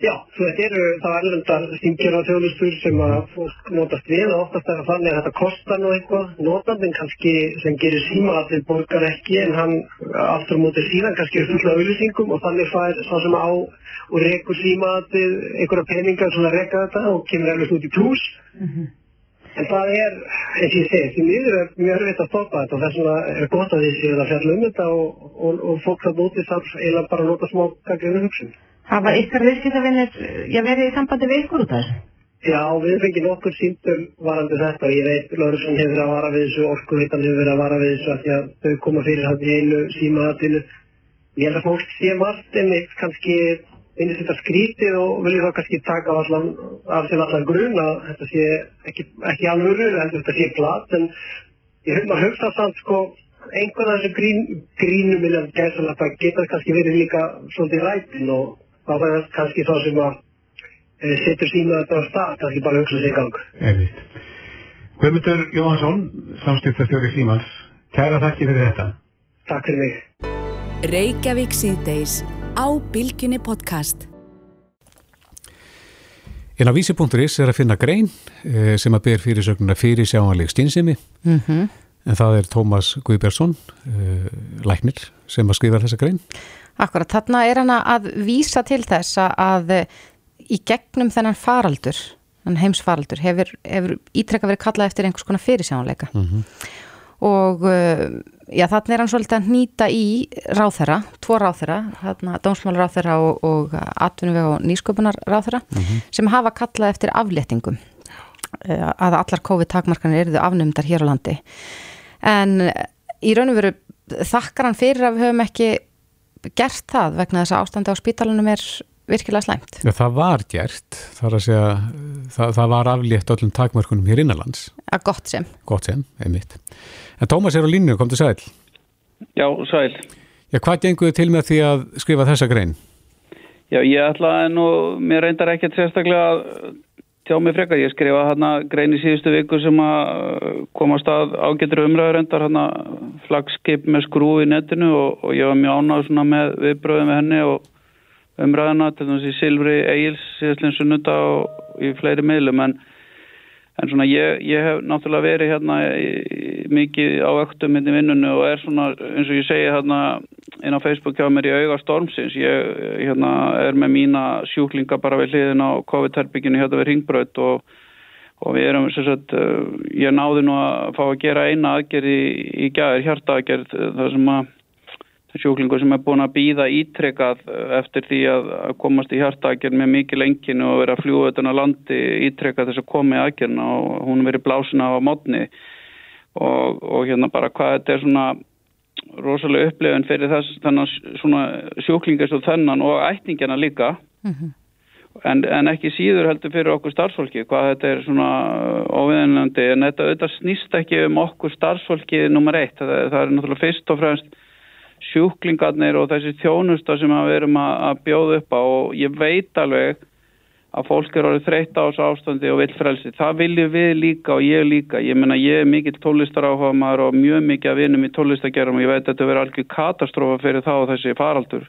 Já, svo þetta eru þá erlendar stímkjara þjóðlustur sem að fólk notast við og oftast er það þannig að þetta kostar nú eitthvað. Notandinn kannski sem gerir síma allir borgar ekki en hann aftur móti síðan kannski er fulla auðlýsingum og þannig fær sá sem á og rekur síma allir einhverja peningar sem að reka þetta og kemur erfist út í pluss. En það er, eins og ég segi, því miður er mjög erfitt að stoppa þetta og þess vegna er gott að því séu að fjalla um þetta og, og, og fólk það móti þarf eiginlega bara að nota smá gaggrinu hugsun. Hafa ykkar viðskiptavinnir já, verið í sambandi við ykkur út af þessu? Já, við fengið nokkur símtum varandi þetta og ég veit Lörðsson hefur verið að vara við þessu, Orkuveitan hefur verið að vara við þessu af því að þau koma fyrir hann í einu símaðatinu. Ég held að fólk sé margt en eitt kannski finnst þetta skrítið og viljið þá kannski taka allan, af sér allan grunn að þetta sé ekki, ekki alvöru, heldur þetta sé glatt en ég hef maður hugsa samt sko einhvern af þessu grín, grínum vilja gæsa að það geta kannski verið líka svolítið rætin og þá er það kannski þá sem að e, setur síma þetta á stað, kannski bara hugsa sig í gang. Einmitt. Guðmundur Jóhansson, samstýrtastjóri Símans, kæra þakki fyrir þetta. Takk fyrir mig. Reykjavík síðdeis á Bilginni podcast. En á vísi.is er að finna grein eh, sem að ber fyrir sögnuna fyrir sjáanleg stínsemi Mhm. en það er Tómas Guðbjörnsson, uh, læknir, sem að skrifa þessa grein. Akkurat, þarna er hann að vísa til þess að- eh, í gegnum þennan faraldur, þennan heimsfaraldur, hefur, hefur ítrekka verið kallað eftir einhvers konar fyrirsjánuleika. Og uh, já, þarna er hann svolítið að nýta í ráþera, tvo ráþera, þarna dómsmálaráþera og, og atvinnuvega og nýsköpunar ráþera, sem hafa kallað eftir afléttingum eh, að allar COVID-takmarkanir eruðu afnumdar hér á landi. En eh, í raun og veru þakkar hann fyrir að við höfum ekki gert það vegna þess að ástandi á spítalunum er virkilega slæmt. Já, það var gert, það, er að segja, það, það var aflétt öllum takmörkunum hér innanlands. Að gott sem. Gott sem, einmitt. En Tómas er á línu, kom til sæl. Já, sæl. Já, hvað gengur þið til með því að skrifa þessa grein? Já, ég ætla nú, mér reyndar ekkert sérstaklega að tjá mig frekar. Ég skrifa hérna grein í síðustu viku sem að komast að ágættur umræður reyndar hérna flagskip með skrú í netinu og, og ég var mjög ánægð svona með viðbröðum með henni og umræðina til þess að Silfri Egils síðastlega sunnuta og í fleiri meðlum en En svona ég, ég hef náttúrulega verið hérna í, í, mikið á öktum myndi vinnunni og er svona eins og ég segi hérna inn á Facebook hjá mér í auga stormsins. Ég hérna er með mína sjúklinga bara við hliðin á COVID-herbygginu hérna við Ringbröð og, og við erum sem sagt, ég náði nú að fá að gera eina aðgerð í, í gæðir, hjarta aðgerð þar sem að sjúklingur sem er búin að býða ítrekkað eftir því að komast í hjartaakjörn með mikið lenginu og vera að fljúa utan að landi ítrekkað þess að koma í akjörna og hún verið blásina á mótni og, og hérna bara hvað þetta er svona rosalega upplifin fyrir þess þannig svona sjúklingar svo þennan og ætningina líka. Mm -hmm. en, en ekki síður heldur fyrir okkur starfsfólki hvað þetta er svona óviðinlandi en þetta auðvitað snýst ekki um okkur starfsfólki nummer eitt, það, það er náttúrulega fyrst og fremst sjúklingarnir og þessi þjónusta sem við erum að bjóða upp á og ég veit alveg að fólk er orðið þreytt á þessu ástandi og vill frelsi. Það viljum við líka og ég líka. Ég menna ég er mikill tónlistar áhuga maður og mjög mikið að vinum í tónlistagerum og ég veit að þetta verður algjör katastrófa fyrir þá þessi faraldur.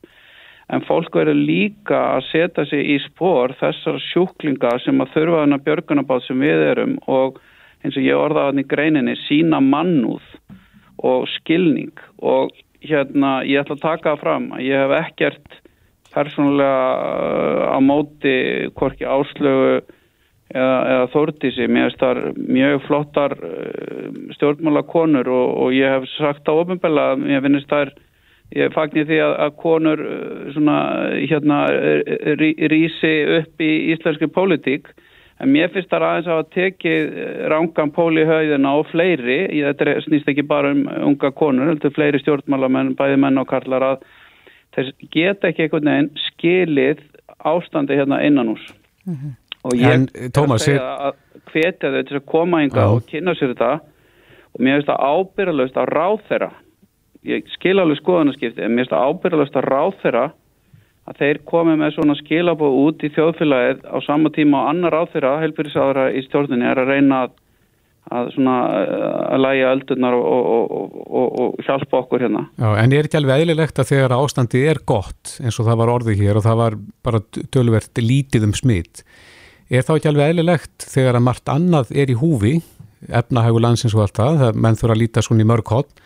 En fólk verður líka að setja sig í spór þessar sjúklinga sem að þurfa hana björgunabáð sem við erum og eins og ég orðaði hann í greininni sína mannúð og skilning og hérna, ég ætla að taka það fram að ég hef ekkert persónulega á móti hvorki áslögu eða, eða þórtísi, mér finnst það mjög flottar stjórnmála konur og, og ég hef sagt á ofinbella að mér finnst það ég fagnir því að, að konur svona hérna rí, rísi upp í íslenski pólitík En mér finnst það aðeins að tekið rángan póli höfðina og fleiri, þetta snýst ekki bara um unga konur, þetta er fleiri stjórnmálamenn, bæði menn og karlar að þess geta ekki einhvern veginn skilið ástandi hérna innan ús. Mm -hmm. Og ég en, Thomas, er að hvetja þau til að koma ynga og kynna sér þetta og mér finnst það ábyrðalust að ráð þeirra, ég skil alveg skoðanaskipti, en mér finnst það ábyrðalust að ráð þeirra að þeir komi með svona skilabóð út í þjóðfélagið á sama tíma og annar áþyrra, helbyrðisáðara í stjórninni er að reyna að, að, að læja öldurnar og, og, og, og hjálpa okkur hérna. Já, en er ekki alveg eðlilegt að þegar ástandið er gott eins og það var orðið hér og það var bara tölvert lítið um smitt er þá ekki alveg eðlilegt þegar að margt annað er í húfi efnahægu landsins og allt það, það menn þurfa að líta svona í mörg hótt,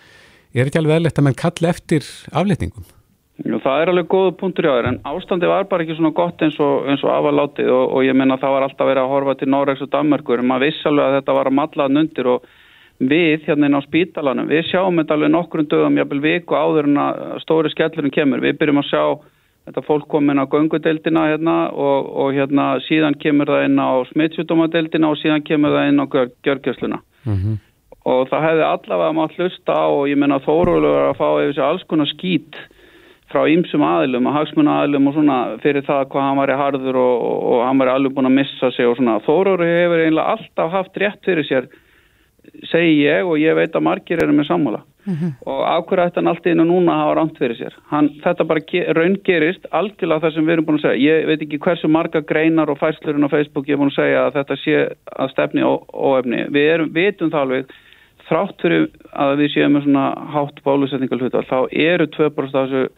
er ekki alveg eðlilegt að menn kalli eftir afletningum? Jú, það er alveg góð punktur í aður en ástandi var bara ekki svona gott eins og, og afalátið og, og ég menna það var alltaf verið að horfa til Norregs og Danmarkur en maður viss alveg að þetta var að matlaðan undir og við hérna inn á spítalanum við sjáum þetta alveg nokkrum dögum jábel viku áður en að stóri skellurinn kemur við byrjum að sjá þetta fólk komin á göngudeldina hérna og, og hérna síðan kemur það inn á smittsjúdómadeldina og síðan kemur það inn á gjörgjörsluna mm -hmm. og það hefði allavega mátt hlusta á og ég menna þórulega að fá yfir sig alls konar skýt frá ýmsum aðilum og hagsmun aðilum og svona fyrir það hvað hann var í harður og, og, og hann var alveg búin að missa sig og svona. Þóróri hefur einlega alltaf haft rétt fyrir sér, segi ég og ég veit að margir eru með sammála. Mm -hmm. Og ákveður ætti hann alltaf inn og núna hafa rámt fyrir sér. Hann, þetta bara raungerist algjörlega það sem við erum búin að segja. Ég veit ekki hversu marga greinar og fæslurinn á Facebook ég er búin að segja að þetta sé að stefni óefni. Við erum, vitum það alveg þrátt fyrir að við séum með svona hátt bólusetningalhutal, þá eru 2% af þessu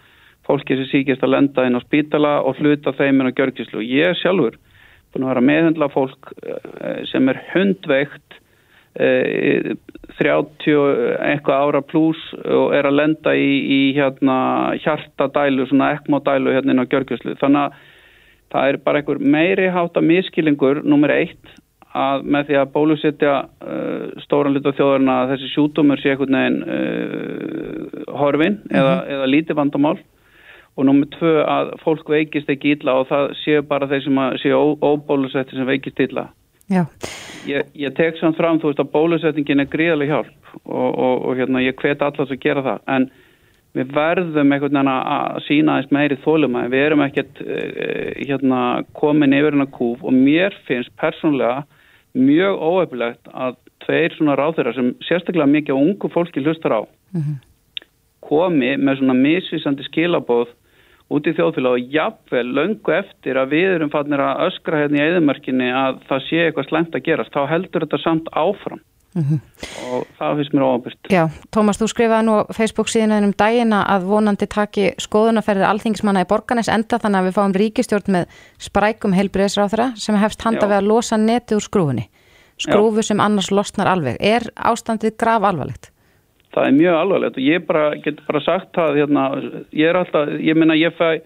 fólki sem síkist að lenda inn á spítala og hluta þeim inn á gjörgislu. Ég sjálfur búin að vera meðhendla fólk sem er hundveikt e, 30 eitthvað ára pluss og er að lenda í, í hérna hjartadælu, svona ekmodælu hérna inn á gjörgislu. Þannig að það er bara einhver meiri hátta miskilingur nummer eitt að með því að bólusetja uh, stóran hlut á þjóðarna að þessi sjútumur sé einhvern veginn uh, horfin mm -hmm. eða, eða lítið vandamál og nummið tvö að fólk veikist ekki illa og það séu bara þeir sem séu óbólusetti sem veikist illa. Já. Ég, ég tek samt fram, þú veist að bólusettingin er gríðarlega hjálp og, og, og hérna ég hvet allars að gera það en við verðum einhvern veginn að- sína aðeins meiri þólumæði, við erum ekkert uh, hérna, komin yfir hennar kúf og mér finnst persónlega mjög óöfilegt að tveir svona ráðherra sem sérstaklega mikið ungu fólki hlustar á komi með svona misvísandi skilabóð út í þjóðfélag og jafnvel löngu eftir að við erum fannir að öskra hérna í eðumörkinni að það sé eitthvað slæmt að gerast, þá heldur þetta samt áfram og það finnst mér óábyrgt. Já, Tómas, þú skrifaði nú Facebook síðan um dagina að vonandi taki skoðunarferðir alþingismanna í borganes enda þannig að við fáum ríkistjórn með sprækum heilbriðisráþara sem hefst handa Já. við að losa neti úr skrúfunni. Skrúfu sem annars losnar alveg. Er ástandið graf alvarlegt? Það er mjög alvarlegt. Og ég bara, get bara sagt það hérna, ég er alltaf, ég minna ég fæ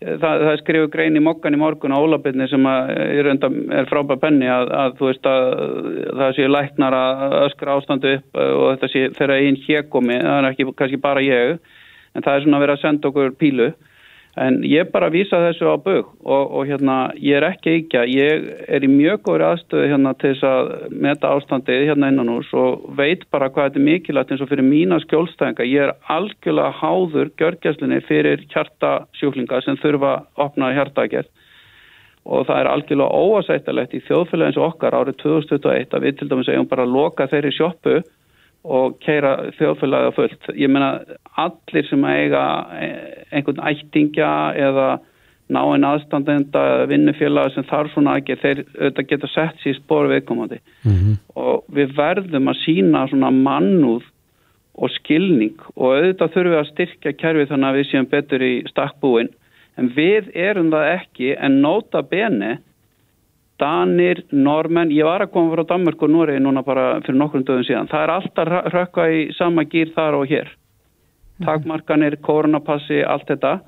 það, það er skrifu grein í mokkan í morgun á Ólabinni sem að er, er frábær penni að, að þú veist að það sé læknar að öskra ástandu upp og þetta sé þeirra einn hékomi, það er ekki kannski bara ég en það er svona að vera að senda okkur pílu en ég bara vísa þessu á bög og, og hérna ég er ekki ekki ég er í mjög góður aðstöðu hérna til þess að meta ástandið hérna innan hús og veit bara hvað þetta er mikilvægt eins og fyrir mína skjólstæðinga. Ég er algjörlega háður gjörgjæslinni fyrir hjartasjúklinga sem þurfa að opna hjartagerð og það er algjörlega óasættalegt í þjóðfélagi eins og okkar árið 2021 að við til dæmis eigum bara að loka þeirri sjoppu og keira þjóðfélagi á fullt. Ég meina allir sem eiga einhvern ættingja eða náinn aðstandenda eða vinnufélaga sem þarf svona ekki, þeir auðvitað geta sett sér í spór viðkomandi. Og við verðum að sína svona mannúð og skilning. Og auðvitað þurfum við að styrkja kerfið þannig að við séum betur í stakkbúin en við erum það ekki en nota bene Danir, Normenn, ég var að koma frá Danmark og Noregi núna bara fyrir nokkrum döðum síðan. Það er alltaf rökka í sama gýr þar og hér. Takmarkanir, koronapassi, allt þetta.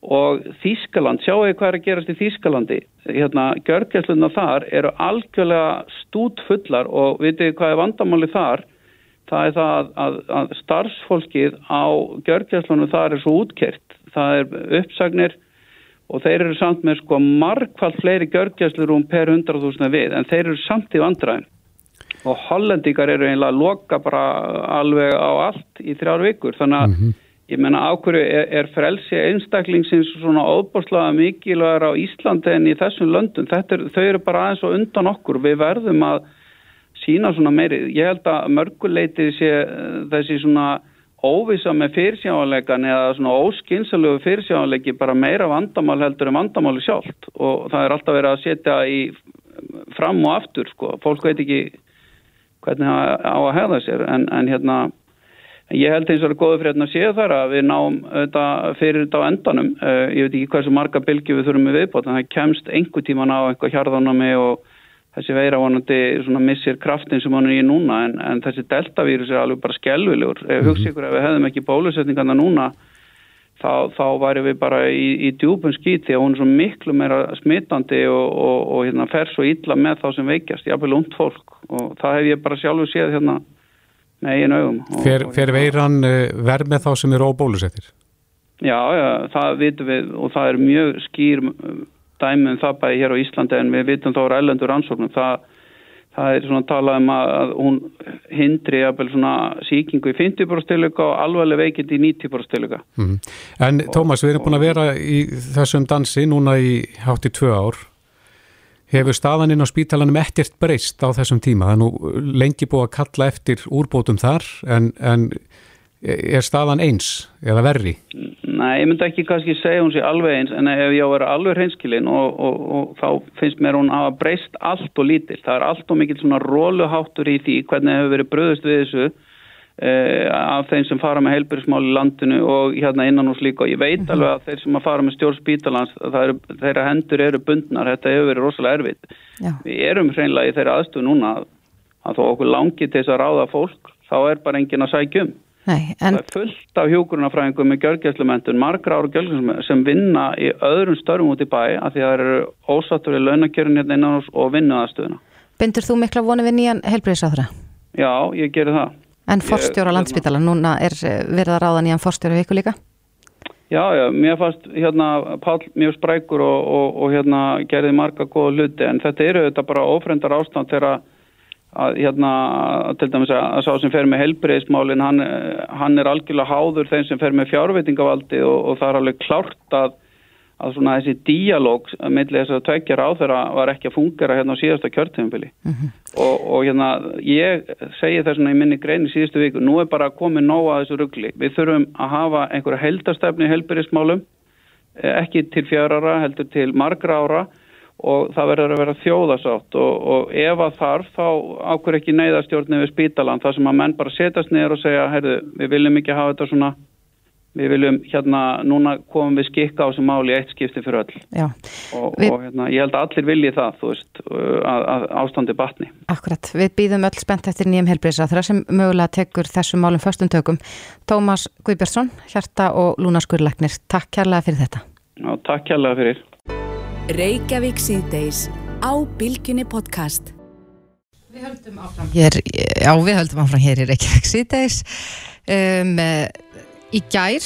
Og Þískaland, sjáu ég hvað er að gerast í Þískalandi. Hérna, gjörgjæsluna þar eru algjörlega stút fullar og vitið hvað er vandamáli þar? Það er það að, að, að starfsfólkið á gjörgjæslunum þar er svo útkert. Það er uppsagnir og þeir eru samt með sko margfald fleiri gjörgjæslurum per 100.000 við en þeir eru samt í vandræðin og hollendingar eru einlega að loka bara alveg á allt í þrjár vikur. Þannig að ég menna ákverju er, er frelsi einstaklingsins svona óbúrslega mikilvægur á Íslandi en í þessum löndum? Er, þau eru bara aðeins og undan okkur. Við verðum að sína svona meiri ég held að mörguleiti sé þessi svona óvisa með fyrirsjáðanleikan eða svona óskynnsalögu fyrirsjáðanleiki bara meira vandamál heldur en vandamáli sjálft. Og það er alltaf verið að setja í fram og aftur sko, fólk veit ekki hvernig það á að hefða sér. En, en hérna ég held eins og það er góðu fyrir hérna að séu þar að við náum þetta fyrir þetta á endanum. Uh, ég veit ekki hversu marga bylgi við þurfum við viðbót en það kemst einhver tíman á eitthvað hjarðanami og þessi veira vonandi missir kraftin sem hann er í núna en, en þessi deltavírus er alveg bara skelvilegur. Mm -hmm. Hugsa ykkur ef við hefðum ekki bólusetningarna núna þá, þá væri við bara í, í djúpun skýti og hún er svo miklu meira smittandi og, og, og hérna, fer svo illa með þá sem veikjast, jáfnvel ungt fólk og það hef ég bara sjálfur séð hérna með eigin augum. Fer, fer veiran verð með þá sem eru óbólusettir? Já, já, það vitum við og það er mjög skýr dæmi um það bæði hér á Íslandi en við vitum þá er ellendur rannsóknum það, það er svona talað um að hún hindri jafnvel svona síkingu í 50% stilöka og alveg veikind í 90% stilöka mm. En Tómas, við erum búin að vera í þessum dansi núna í hátt í tvö ár hefur staðan inn á spítalanum ekkert breyst á þessum tíma, það er nú lengi búið að kalla eftir úrbótum þar en, en er staðan eins eða verri? Nei, ég myndi ekki kannski segja hún sé alveg eins en ef ég á að vera alveg hreinskilinn og, og, og þá finnst mér hún að hafa breyst allt og lítill. Það er allt og mikil svona róluháttur í því hvernig hefur verið bröðust við þessu eh, af þeim sem fara með heilbyrjusmál í landinu og hérna innan hús líka og ég veit Mhm. alveg að þeir sem að fara með stjórn spítalans er, þeirra hendur eru bundnar, þetta hefur verið rosalega erfitt. Já. Við erum hreinlega í þeirra aðstöðu núna að, að þó okkur langi til þess að ráða fólk þá er bara engin að sækja um. Nei, en... Það er fullt af hjókurunafræðingum með gjörgjæslumentun, margra ára gjörgjæslumentun sem vinna í öðrum störfum út í bæ af því að það eru ósattur í launakjörun hérna innan hús og vinnuðastöðuna. Bindur þú mikla voni við nýjan helbriðsáþra? Já, ég gerir það. En forstjóra landsbytala, núna er verið að ráða nýjan forstjóra viku líka? Já, já, mér fannst hérna Pál mjög sprækur og, og, og hérna gerði marga góða hluti en þetta eru þetta bara ofrendar ástand þegar að hérna, til dæmis að, að sá sem fer með helbreyðismálin, hann, hann er algjörlega háður þeim sem fer með fjárveitingavaldi og, og það er alveg klárt að, að svona þessi díalóg með þess að tveikja ráþur var ekki að fungera hérna á síðasta kjörtíðanbili og, og hérna ég segi þess að í minni grein í síðustu viku, nú er bara komið nóga að þessu ruggli, við þurfum að hafa einhverja heldastefni helbreyðismálum eh, ekki til fjárara, heldur til margra ára og það verður að vera þjóðasátt og, og ef að þarf þá ákveður ekki neyðastjórnir við spítalan þar sem að menn bara setjast niður og segja heyrðu, við viljum ekki hafa þetta svona við viljum hérna, núna komum við skikka á þessu máli eitt skipti fyrir öll Já, og, Við- og hérna, ég held að allir vilji það veist, að, að ástandi batni akkurat. Við býðum öll spennt eftir nýjum helbriðsra sem mögulega tekur þessum málum föstum tökum. Tómas Guðbjörnsson, hjarta og lúnaskurleiknir, takk kærlega fyrir þetta. og takk kærlega fyrir Reykjavík síðdeis á Bilginni podcast. Hér, já, við höldum áfram hér í Reykjavík síðdeis. Um, eh, í gær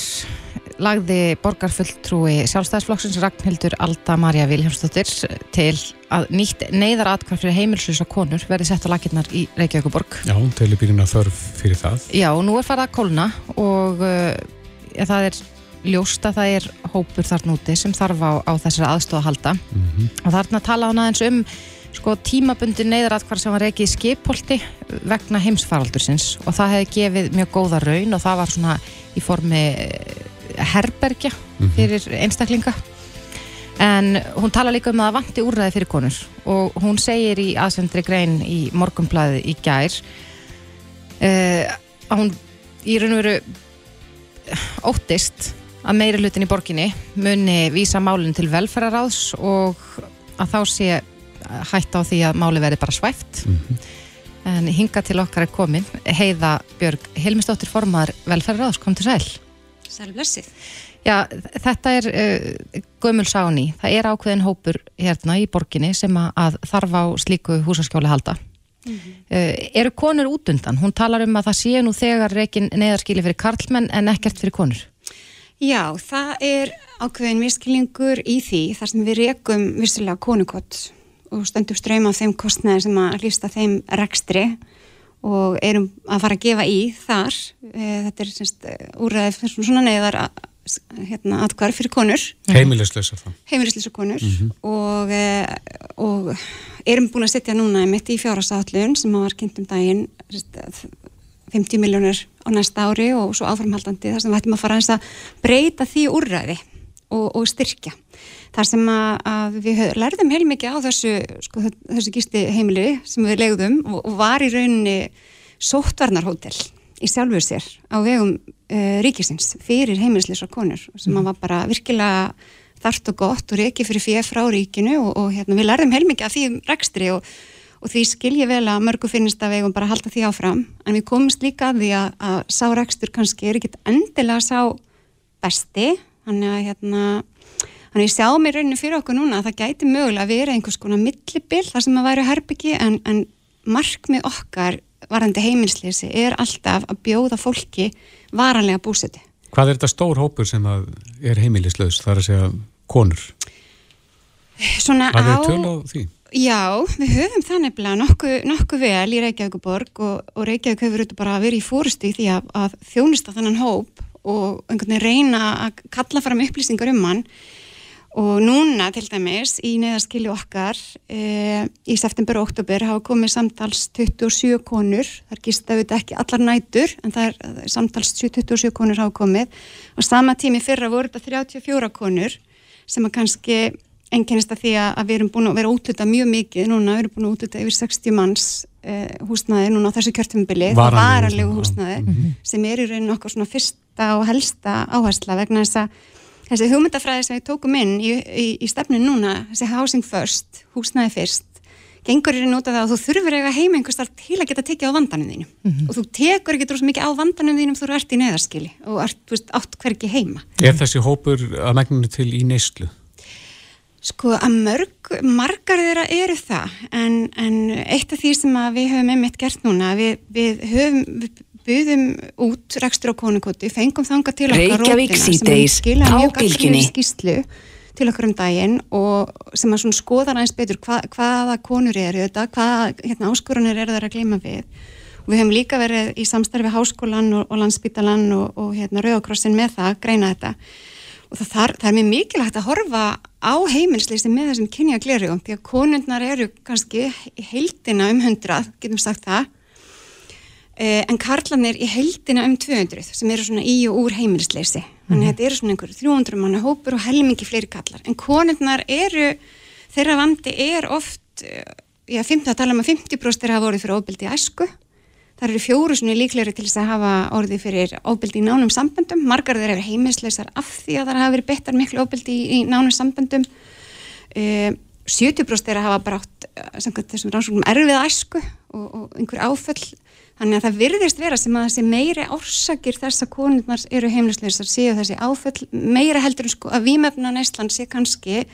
lagði borgarfulltrúi sjálfstæðisflokksins Ragnhildur Alda Marja Viljámsdóttir til að nýtt neyðaratkvæð fyrir heimilslis og konur verði sett á lakirnar í Reykjavíkuborg. Já, til í byrjun að þörf fyrir það. Já, nú er farið að kólna og uh, ja, það er ljóst að það er hópur þarna úti sem þarf á, á þessari aðstofa að halda. Og þarna tala hann aðeins um sko, tímabundi neyðaratkvar sem var reikið í skipholti vegna heimsfaraldursins. Og það hefði gefið mjög góða raun og það var svona í formi eh, herbergja fyrir einstaklinga. En hún tala líka um að það vanti úrræði fyrir konur. Og hún segir í aðsendri grein í morgunblæði í gær uh, að hún í raun og veru óttist að meiri hlutin í borginni muni vísa málinn til velferðaráðs og að þá sé hætt á því að máli verði bara svæft en hinga til okkar er komin Heiða Björg Hilmisdóttir formaður velferðaráðs, kom til sæl Sælblessið. Já, þetta er uh, gömul sáni. Það er ákveðin hópur hérna í borginni sem að, þarf á slíku húsaskjóli halda. uh, eru konur út undan? Hún talar um að það sé nú þegar reikin neðarskili fyrir karlmenn en ekkert fyrir konur. Já, það er ákveðin miskilningur í því þar sem við rekum vissulega konukott og stöndum ströym af þeim kostnæði sem að hlýsta þeim rekstri og erum að fara að gefa í þar. Eh, Þetta er semst úræðið fyrir svona neyðar hérna, atkvar fyrir konur. Heimilislösa það. heimilislýsa konur og, e, og erum búin að setja núna mitt í fjárhagsáallun sem var kynnt um daginn sérst, að 50 miljónur á næsta ári og svo áframhaldandi þar sem við ættum að fara að breyta því úrræði og, og styrkja. Þar sem að, að við lærðum heilmikið á þessu, sko, þessu gisti heimili sem við legðum og, og var í rauninni sóttvarnarhótel í sjálfur sér á vegum uh, ríkisins fyrir heimilisleisar konur sem að var bara virkilega þart og gott og reiki fyrir fyrir frá ríkinu og, og hérna, við lærðum heilmikið af því um rekstri og, og því skil ég vel að mörgu finnist að við eigum bara að halda því áfram en við komumst líka að því að, að sá rekstur kannski er ekkit endilega sá besti þannig að hérna Þannig ég sjá mér rauninni fyrir okkur núna að það gæti mögulega að vera einhvers konar millibill þar sem að væri herbyggi en, en markmið okkar varandi heimilslýsi er alltaf að bjóða fólki varanlega búseti. Hvað er þetta stór hópur sem að er heimilislaus, það er að segja konur? Svona Hvað á... er töl á því? Já, við höfum það nefnilega nokkuð, nokkuð vel í Reykjavíkuborg og, og Reykjavík hefur auðvitað bara verið í fórustu í því að, að þjónusta þannan hóp og einhvern veginn reyna að kalla fram upplýsingar um hann. Og núna til dæmis í neðaskili okkar e, í september og oktober hafa komið samtals 27 konur, þar gist auðvitað ekki allar nætur en það er það er samtals 27 konur hafa komið. Og sama tími fyrra voru þetta 34 konur sem að kannski einkennist að því að, við erum búin að vera útluta mjög mikið núna, við erum búin að útluta yfir 60 manns eh, húsnæði núna á þessu kjörtumubili, það Varanlegu varanlegu húsnæði, húsnæði sem er í rauninu okkar svona fyrsta og helsta áhersla vegna þess að þessi hugmyndafræði sem við tókum inn í, í, í stefnu núna, þessi housing first, húsnæði fyrst, gengur í raun út af það að þú þurfur eiga heima einhvers þar til að geta tekið á vandanum þínum. Og þú tekur ekki droslega mikið á vandanum þínum þú ert í neðarskili og ert, þú veist, átt hvergi heima. Er þessi hópur að megninu til í neyslu? Sko að mörg, margar þeirra eru það en, en eitt af því sem við höfum einmitt gert núna, við, við höfum, við buðum út rekstur á konukoti, fengum þanga til okkar rótina sem skila mjög gagnrýni skýslu til okkur um daginn og sem að skoðar aðeins betur hva, hvaða konur eru þetta, hvaða hérna, áskorunir eru það að gleyma við. Og við hefum líka verið í samstarfi háskólan og, og landsbytalan og, og hérna, rauðakrossin með það, greina þetta. Og það, þar, það er mjög mikilvægt að horfa á heimilsleysi með þessum kynja glerugum því að konundnar eru kannski í heildina um 100, getum sagt það eh, en karlanir í heildina um 200 sem eru svona í og úr heimilsleysi þannig að þetta eru svona einhverju 300 manna hópur og helmingi fleiri kallar en konundnar eru, þeirra vandi er oft, eh, já, 50, að tala um að 50% er að voru fyrir óbyldi æsku Það eru fjóru svona líklegri til þess að hafa orði fyrir óbyldi í nánum samböndum. Margar þeir eru heimilisleisar af því að það hafa verið beittar miklu óbyldi í, nánum samböndum. Uh, 70% er að hafa brátt samkvæmt þessum rannsóknum erfið æsku og, og einhver áföll. Þannig að það virðist vera sem að þessi meiri orsakir þess að konurnar eru heimilisleisar séu þessi áföll meira heldur en sko að výmefna Næsland sé kannski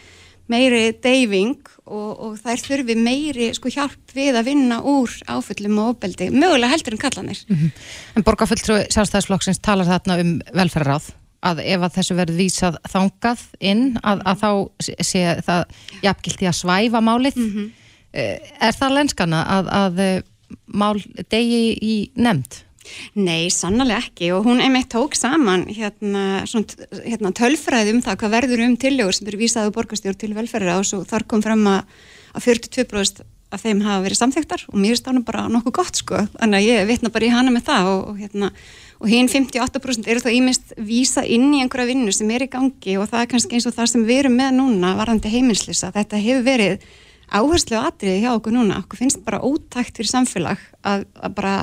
meiri deyfing og, og þær þurfi meiri sko hjálp við að vinna úr áföllum og ofbeldi, mögulega heldur en kallanir. Mm -hmm. En borgarfulltrú sjálfstæðisflokksins talar þarna um velferðaráð að ef að þessu verður vísað þangað inn að, að þá sé það jafngilt í að svæfa málið. Mm -hmm. Er það lenskana að, að mál degi í nefnd? Nei, sannlega ekki og hún einmitt tók saman hérna, svona, hérna tölfræði um það hvað verður um tillegur sem eru vísaðu borgastjórn til velferðar og þar kom fram að, að 42% af þeim hafa verið samþektar og mér stáðan bara nokkuð gott sko. Þannig að ég vitna bara í hana með það og, og hérna og hinn 58% eru þá ímest vísa inn í einhverja vinnu sem er í gangi og það er kannski eins og það sem við erum með núna varðandi heimilslisa, þetta hefur verið áherslu atriði hjá okkur núna, okkur finnst bara ótækt fyrir samfélag að, að bara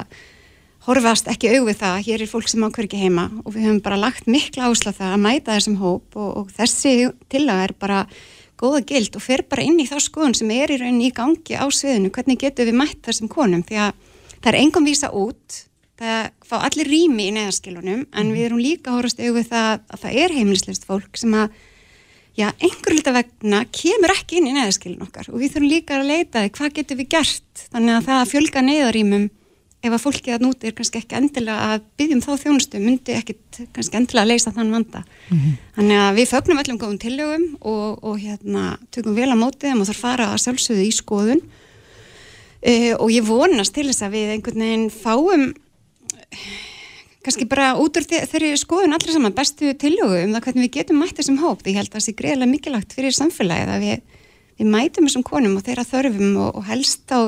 horfast ekki auðvið það, hér er fólk sem ákveður ekki heima og við höfum bara lagt mikla ásla það að mæta þessum hóp og, og þessi tillaga er bara góða gild og fer bara inn í þá skoðun sem er í rauninni í gangi á sviðinu, hvernig getur við mætt þessum konum, því að það er engum vísa út, það fá allir rými í neðaskilunum, en við erum líka horfast auðvið það að það er heimilislist fólk sem að, já, einhverju lita vegna kemur ekki inn í neðaskilun okkar og við þurfum líka að leita því hvað getur við gert, þannig að það að fjölga neðarýmum ef að fólki að núti er kannski ekki endilega að byggjum þá þjónustu, myndi ekkit kannski endilega að leysa þann vanda. Mm -hmm. þannig að við fögnum öllum góðum tillögum og, og hérna tökum vel að móti þeim og þarf fara að sjálfsögðu í skoðun. Uh, og ég vonast til þess að við einhvern veginn fáum kannski bara út úr þeirri skoðun allir saman bestu tillögu um það hvernig við getum mætt þessum hóp, því ég held að það sé greiðilega mikilvægt fyrir samfélagið að við, við mætum þessum konum og þeirra þörfum og, og helst á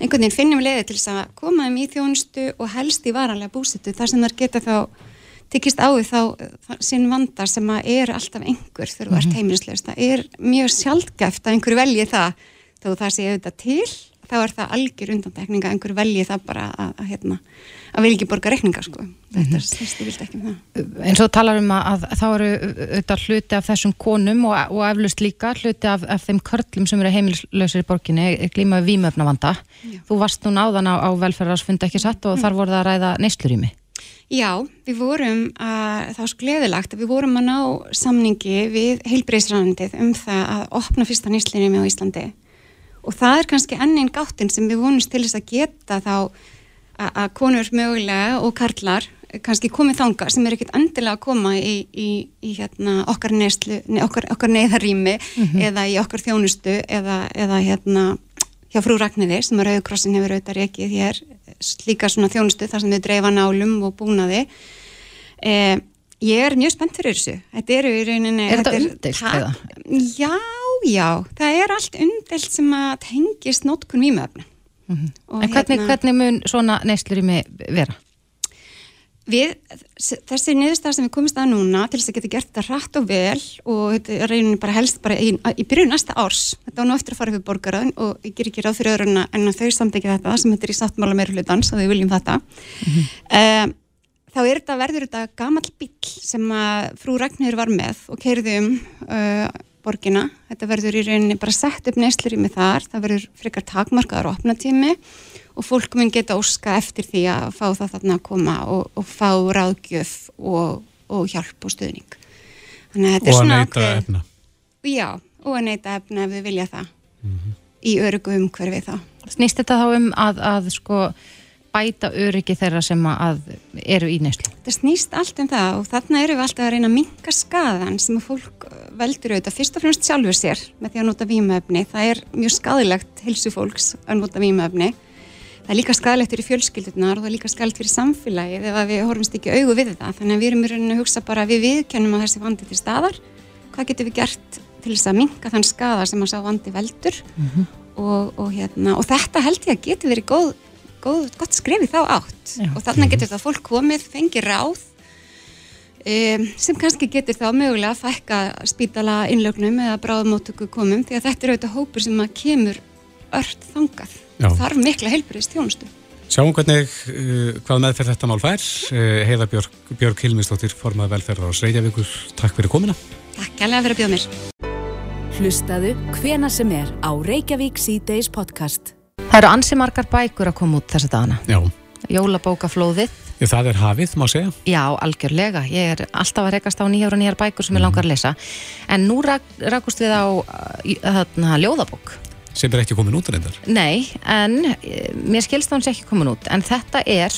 einhvern veginn finnum leiði til þess að koma þeim í þjónustu og helst í varanlega búsitu þar sem þar geta þá tekist á því þá sinn vandar sem að er alltaf einhver þú mm -hmm. ert heimilisleust það er mjög sjálfgæft að einhver velji það. Þó það sé auðvitað til þá er það algjör undantekninga einhver velji það bara að, að, hérna, að vil ekki borga rekninga sko. þetta er sérstu vilt ekki með það. En svo talar um að, að þá eru auðvitað hluti af þessum konum og, og eflust líka hluti af, af þeim körlum sem eru heimilslausir í borginni glíma við výmöfnavanda Þú varst nú náðan á, á velferðarsfundi ekki satt og mm. þar voru það að ræða neyslurími Já, við vorum að, það var svo gleðilegt að við vorum að ná samningi við heilbreyðsrænandið um það að opna fyrsta neyslurími á Íslandi. Og það er kannski ennin gáttin sem við vonumst til þess að geta þá að konur mögulega og karlar kannski komið þanga sem er ekkit endilega að koma í, í, í hérna, okkar, neyslu, ne, okkar, okkar neyðarými mm -hmm. eða í okkar þjónustu eða, eða hérna, hjá frú Ragnæði sem að Rauðkrossin hefur auðvitað rekið hér slíka svona þjónustu þar sem við dreifa nálum og búnaði eh, ég er mjög spennt fyrir þessu þetta eru í rauninni Er þetta umdilt eða? Já já, það er allt umdelt sem að tengist nótkun výmöfni. Mm -hmm. En hvernig, hérna, hvernig mun svona neyslir í mig vera? Við, þessi niðurstað sem við komist að núna til þess að geta gert þetta rætt og vel og þetta reynir bara helst bara í, í byrju næsta árs, þetta var nú eftir að fara fyrir borgaraðin og ég ger ekki ráð fyrir öðruna en þau samtækja þetta sem þetta er í sáttmála meira hlutans og við viljum þetta mm -hmm. uh, þá er þetta, verður þetta gamall bíl sem að frú Ragnir var með og keirði um uh, borgina. Þetta verður í rauninni bara sett upp neyslur í mig þar, það verður frekar takmarkaðar opnatími og fólk mun geta óska eftir því að fá það þarna að koma og, og fá ráðgjöf og, og hjálp og stuðning. og að neyta efna. Já, og að neyta efna ef við vilja það mm -hmm. í örugu umhverfi þá. Snýst þetta þá um að, að sko bæta öryggi þeirra sem að eru í neyslu? Það snýst allt um það og þarna eru við alltaf að reyna að minka skadan sem að fólk veldur auðvitað fyrst og fremst sjálfur sér með því að nota vímöfni. Það er mjög skadilegt hilsu fólks að nota vímöfni. Það er líka skadilegt fyrir fjölskyldunar og það er líka skadilegt fyrir samfélagið ef við horfumst ekki augu við það. Þannig að við erum í rauninu að hugsa bara að við viðkennum að þessi vandi til staðar. Hvað getum við gert til þess að minka þann skada sem að sá vandi veldur og, og, hérna, og þetta held ég að getur verið góð, góð, gott skref í þá átt Já. og þarna getur það fólk komið, fengið ráð um, sem kannski getur þá mögulega að fækka spítala innlögnum eða bráðumóttöku komum því að þetta er auðvitað hópur sem að kemur ört þangað þarf mikla heilbriðist þjónustu Sjáum hvernig, uh, hvað meðferð þetta mál fær. Uh, Heiða Björg, Björg Hilmisdóttir, formað velferðar á Reykjavíkur. Takk fyrir komina. Takk kærlega fyrir að bjóða mér Hlustaðu hvena sem er á Reykjavík C-Days podcast. Það eru ansi margar bækur að koma út þessa dagana. Já, Jólabókaflóðið, það er hafið, má segja. já, algjörlega. Ég er alltaf að rekast á nýjar og nýjar bækur sem ég langar að lesa. En nú rak, rakust við á þarna, ljóðabók. Sem er ekki komin út reyndar. Nei, en eh, mér skilst að hún sé ekki komin út. En þetta er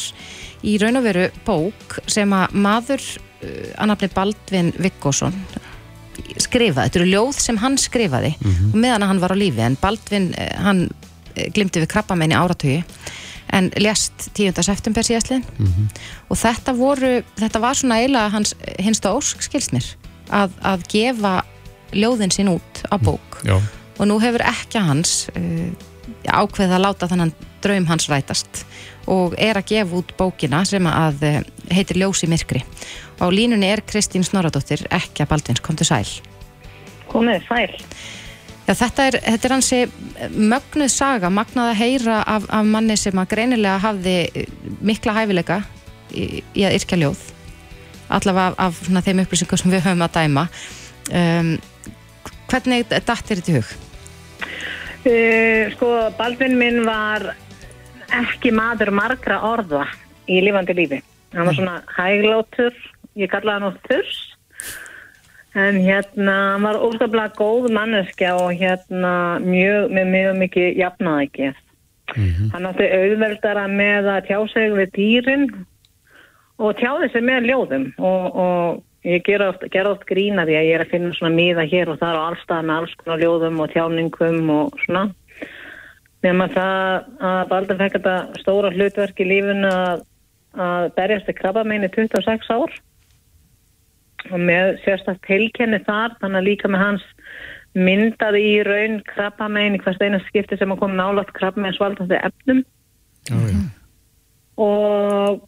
í raun og veru bók sem að maður, uh, annafni Baldvin Viggosson, skrifaði. Þetta eru ljóð sem hann skrifaði og meðan hann var á lífi. En Baldvin, eh, hann glimti við krabbamenn í áratögi en lést 10. september síðastlinn og þetta voru, þetta var svona eiginlega hans hinsta ósk skilst mér að, að gefa ljóðin sín út á bók. Já, og nú hefur ekki hans uh, ákveðið að láta þannan draum hans rætast. Og er að gefa út bókina sem að uh, heitir Ljós í myrkri. Og á línunni er Kristín Snoradóttir ekki að Baldvins, komdu sæl. Komið sæl. Já, þetta er, þetta er hansi mögnuð saga, magnað að heyra af, af manni sem að greinilega hafði eh, mikla hæfileika í, í að yrkja ljóð allavega af, af svona, þeim upplýsingum sem við höfum að dæma um, hvernig dattir þetta í hug? Uh, sko, Baldvin minn var ekki maður margra orða í lifandi lífi. Hann var svona hæglótur, ég kallaði hann oft þurs. En hérna, hann var óskaplega góð manneskja og hérna mjög, með mjög mikið jafnaði ekki. Hann átti auðveldara með að tjá sig við dýrin og tjáði sig með ljóðum. Og, og ég ger oft, oft grína því að ég er að finna svona miða hér og þar og allstað með alls konar ljóðum og tjáningum og svona. Nema það að Baldur fekk þetta stóra hlutverk í lífinu að, að berjast í krabba meini 26 ár og með sérstakt tilkenni þar þannig að líka með hans myndaði í raun krabba meini hvert eina skipti sem að koma nálátt krabba meins valdandi efnum. Já, já. og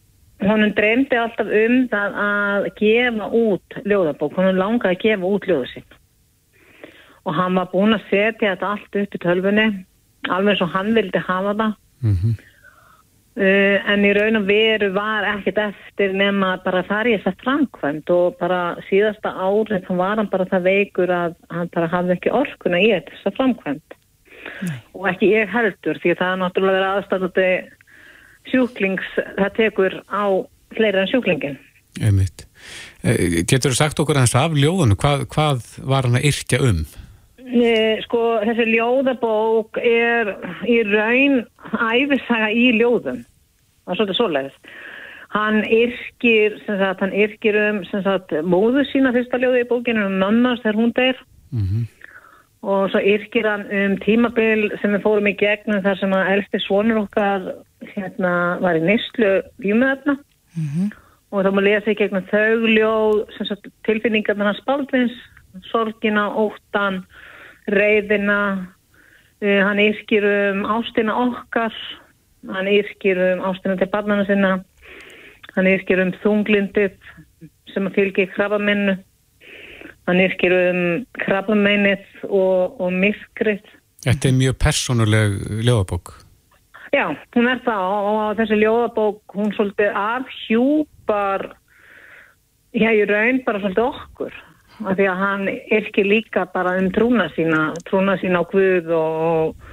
honum dreymdi alltaf um það að gefa út ljóðabók, honum langaði að gefa út ljóðu sín og hann var búinn að setja þetta allt upp í tölfunni alveg eins og hann vildi hafa það. Mhm. Uh, en í raun og veru var ekkert eftir nema bara þar ég sett framkvæmt og bara síðasta árið þá var hann bara það veikur að hann bara hafði ekki orkuna í þessa framkvæmt og ekki ég heldur því að það er náttúrulega verið aðstæðandi sjúklings, það tekur á fleira en sjúklingin. Einmitt. Eh, Getur þú sagt okkur aðeins af ljóðunum, hvað, hvað var hann að yrkja um? E, sko, þessi ljóðabók er í raun æfisaga í ljóðum. Það er svolítið svoleiðis. Hann yrkir, sagt, hann yrkir um, sagt, móðu sína fyrsta ljóði í bókinu um mönnars þegar hún deyr. Mhm. Og svo yrkir hann um tímabil sem við fórum í gegnum þar sem að elsti svonur okkar hérna var í nýstlu vímuðefna. og þá má lesa í gegnum þau ljóð sem sagt, tilfinningarnar hans Baldvins sorgina, óttan reyðina uh, hann yrkir um ástina okkar hann yrkir um ástina til barnana sinna hann yrkir um þunglindið sem að fylgi krabbamennu hann yrkir um krabbamennið og, og myrkrið Þetta er mjög persónuleg ljóðabók. Já, hún er það og, þessi ljóðabók hún svolítið afhjúpar já, í raun bara svolítið okkur af því að hann yrkir líka bara um trúna sína trúna sína á Guð og,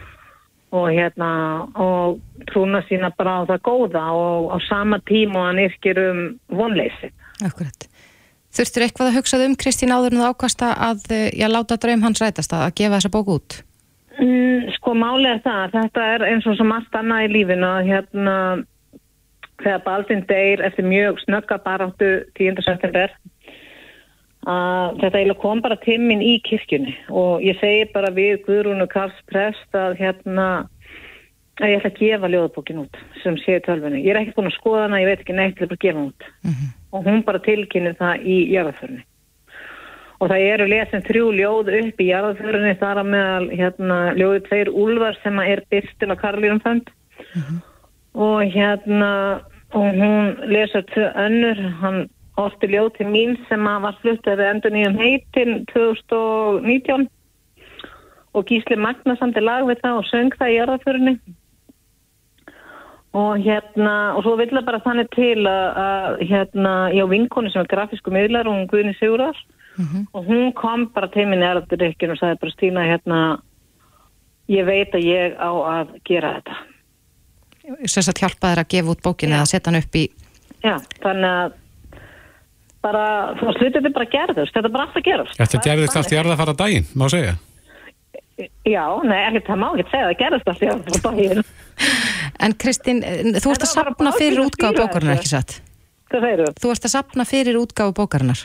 og hérna og trúna sína bara á það góða og á sama tíma og hann yrkir um vonleysi Akkurat. Þurftur eitthvað að hugsað um Kristín áður en þú ákvasta að eh, já, láta draum hans rætast að gefa þessa bók út? Mm, sko er það, þetta er eins og sem allt annað í lífinu að hérna þegar Baldvin deyr eftir mjög snögga baráttu 10. september að þetta eiginlega kom bara til minn í kirkjunni og ég segi bara við Guðrúnu Karls prest að hérna að ég ætla að gefa ljóðabókin út sem sé í tölvunni. Ég er ekki búin að skoða hana, ég veit ekki neitt, ég ætla bara að gefa hana út. Og hún bara tilkynir það í jarðaförni. Og það eru lesin þrjú ljóð upp í jarðaförni þar að meðal hérna, ljóði tveir úlvar sem er byrstil að Karlínum fund. Og hérna, og hún lesar tvö önnur, hann orti ljóð til mín sem að var fluttið við endur nýjum heitin 2019 og Gísli Magna samt er lag við það og söng það í jarðaförni og hérna og svo vill það bara þannig til að, að hérna, ég á vinkonu sem er grafísku miðlar og hún Guðni Sigurar og hún kom bara til minni erðurrykkin og sagði bara Stína hérna ég veit að ég á að gera þetta. Sem sagt hjálpa þér að gefa út bókinu eða setja hann upp í já, þannig að bara, þú veist, þetta er bara gerðust. Þetta er bara alltaf gerðust Þetta gerðist allt í jarðafara daginn, má segja. já, nei, ekki, það má ekki segja það gerðust alltaf í daginn. En Kristín, eh, þú ert að sapna fyrir útgáfu bókarinnar, ekki satt? Hvað segirðu? Þú ert að sapna fyrir útgáfu bókarinnar.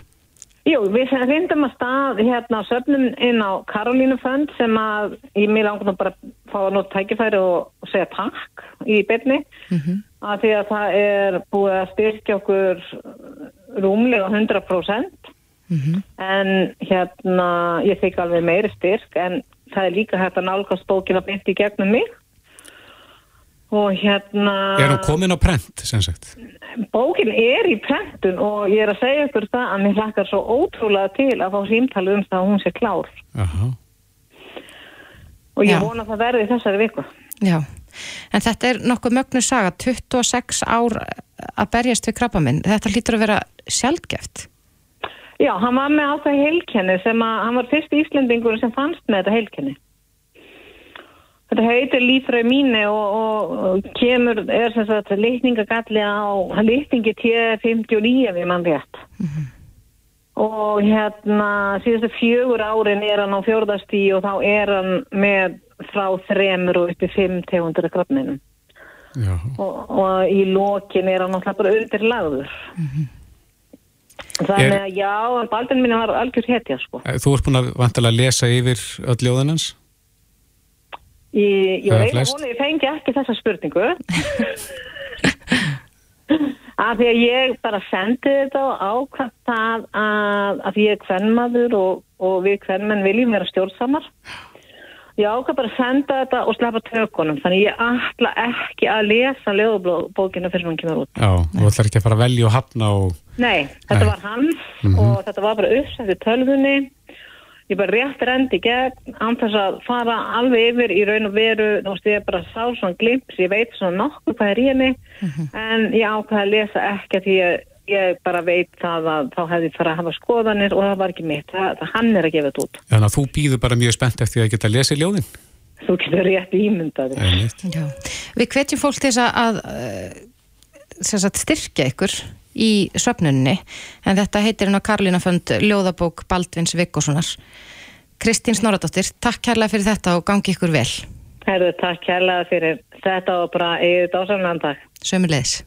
Jú, við reyndum að stað hérna á söfnum inn á Karolínu Fund sem að ég mér langar nú bara að fá að nota tækifæri og, segja takk í byrni að því að það er búið að styrkja okkur rúmlega 100% en hérna ég þykka alveg meiri styrk en það er líka hægt að nálgast bókin að byrja í gegnum mig og hérna Er hún komin á prent, sem sagt? bókin er í prentun og ég er að segja ykkur það að mér hlakkar svo ótrúlega til að fá símtalið um það að hún sé klár Aha. og ég Já. vona að það verði þessari viku Já, en þetta er nokkuð mögnu saga 26 ár að berjast við krabba minn, þetta hlýtur að vera sjaldgeft Já, hann var með það heilkenni sem að hann var fyrst Íslendingur sem fannst með þetta heilkenni. Þetta heitir lífröð mínu og, og, kemur, er sem sagt litningagalli á, litningi T59 við mann rétt. Og hérna síðustu fjögur árin er hann á fjórðastí og þá er hann með frá þremur og uppi fimm tegundur af krabminum. Já. Og, og í lokin er hann náttúrulega bara undir lagður. Þannig Er- að já, baldin mínu var algjör hetja sko. Eh, Þú ert búin að vantilega lesa yfir öll ljóðinans? Ég, ég ég fengi ekki þessa spurningu af því að ég bara sendi þetta og ákvæmt það að, að ég er kvennmaður og, og við kvennmenn viljum vera stjórnsamar ég ákvæmt bara að senda þetta og sleppa tökunum þannig ég ætla ekki að lesa lögubókinu fyrir hún kemur út Já, þú ætlar ekki að fara að velja og hafna og... Nei, þetta Nei. var hans Mhm. og þetta var bara uppsett í tölvunni. Ég bara rétt rendi í gegn án þess að fara alveg yfir í raun og veru, þú veist, ég bara sá svona glimps, ég veit svona nokkuð hvað er í henni, en ég ákvaði að lesa ekki að því að ég bara veit það að þá hefði ég fara að hafa skoðanir og það var ekki mitt, það, það hann er að gefa þetta út. Þannig að þú býður bara mjög spennt eftir að geta lesið ljóðin. Þú getur rétt ímyndaði. Já. Við hvetjum fólk þess að, að eh, styrkja ykkur í söfnunni en þetta heitir hérna Karlína Fönd Ljóðabók Baldvins Vikkossonar Kristín Snoradóttir, takk kærlega fyrir þetta og gangi ykkur vel Herðu, takk kærlega fyrir þetta og bara eigið dásamlega dag. Sömulegis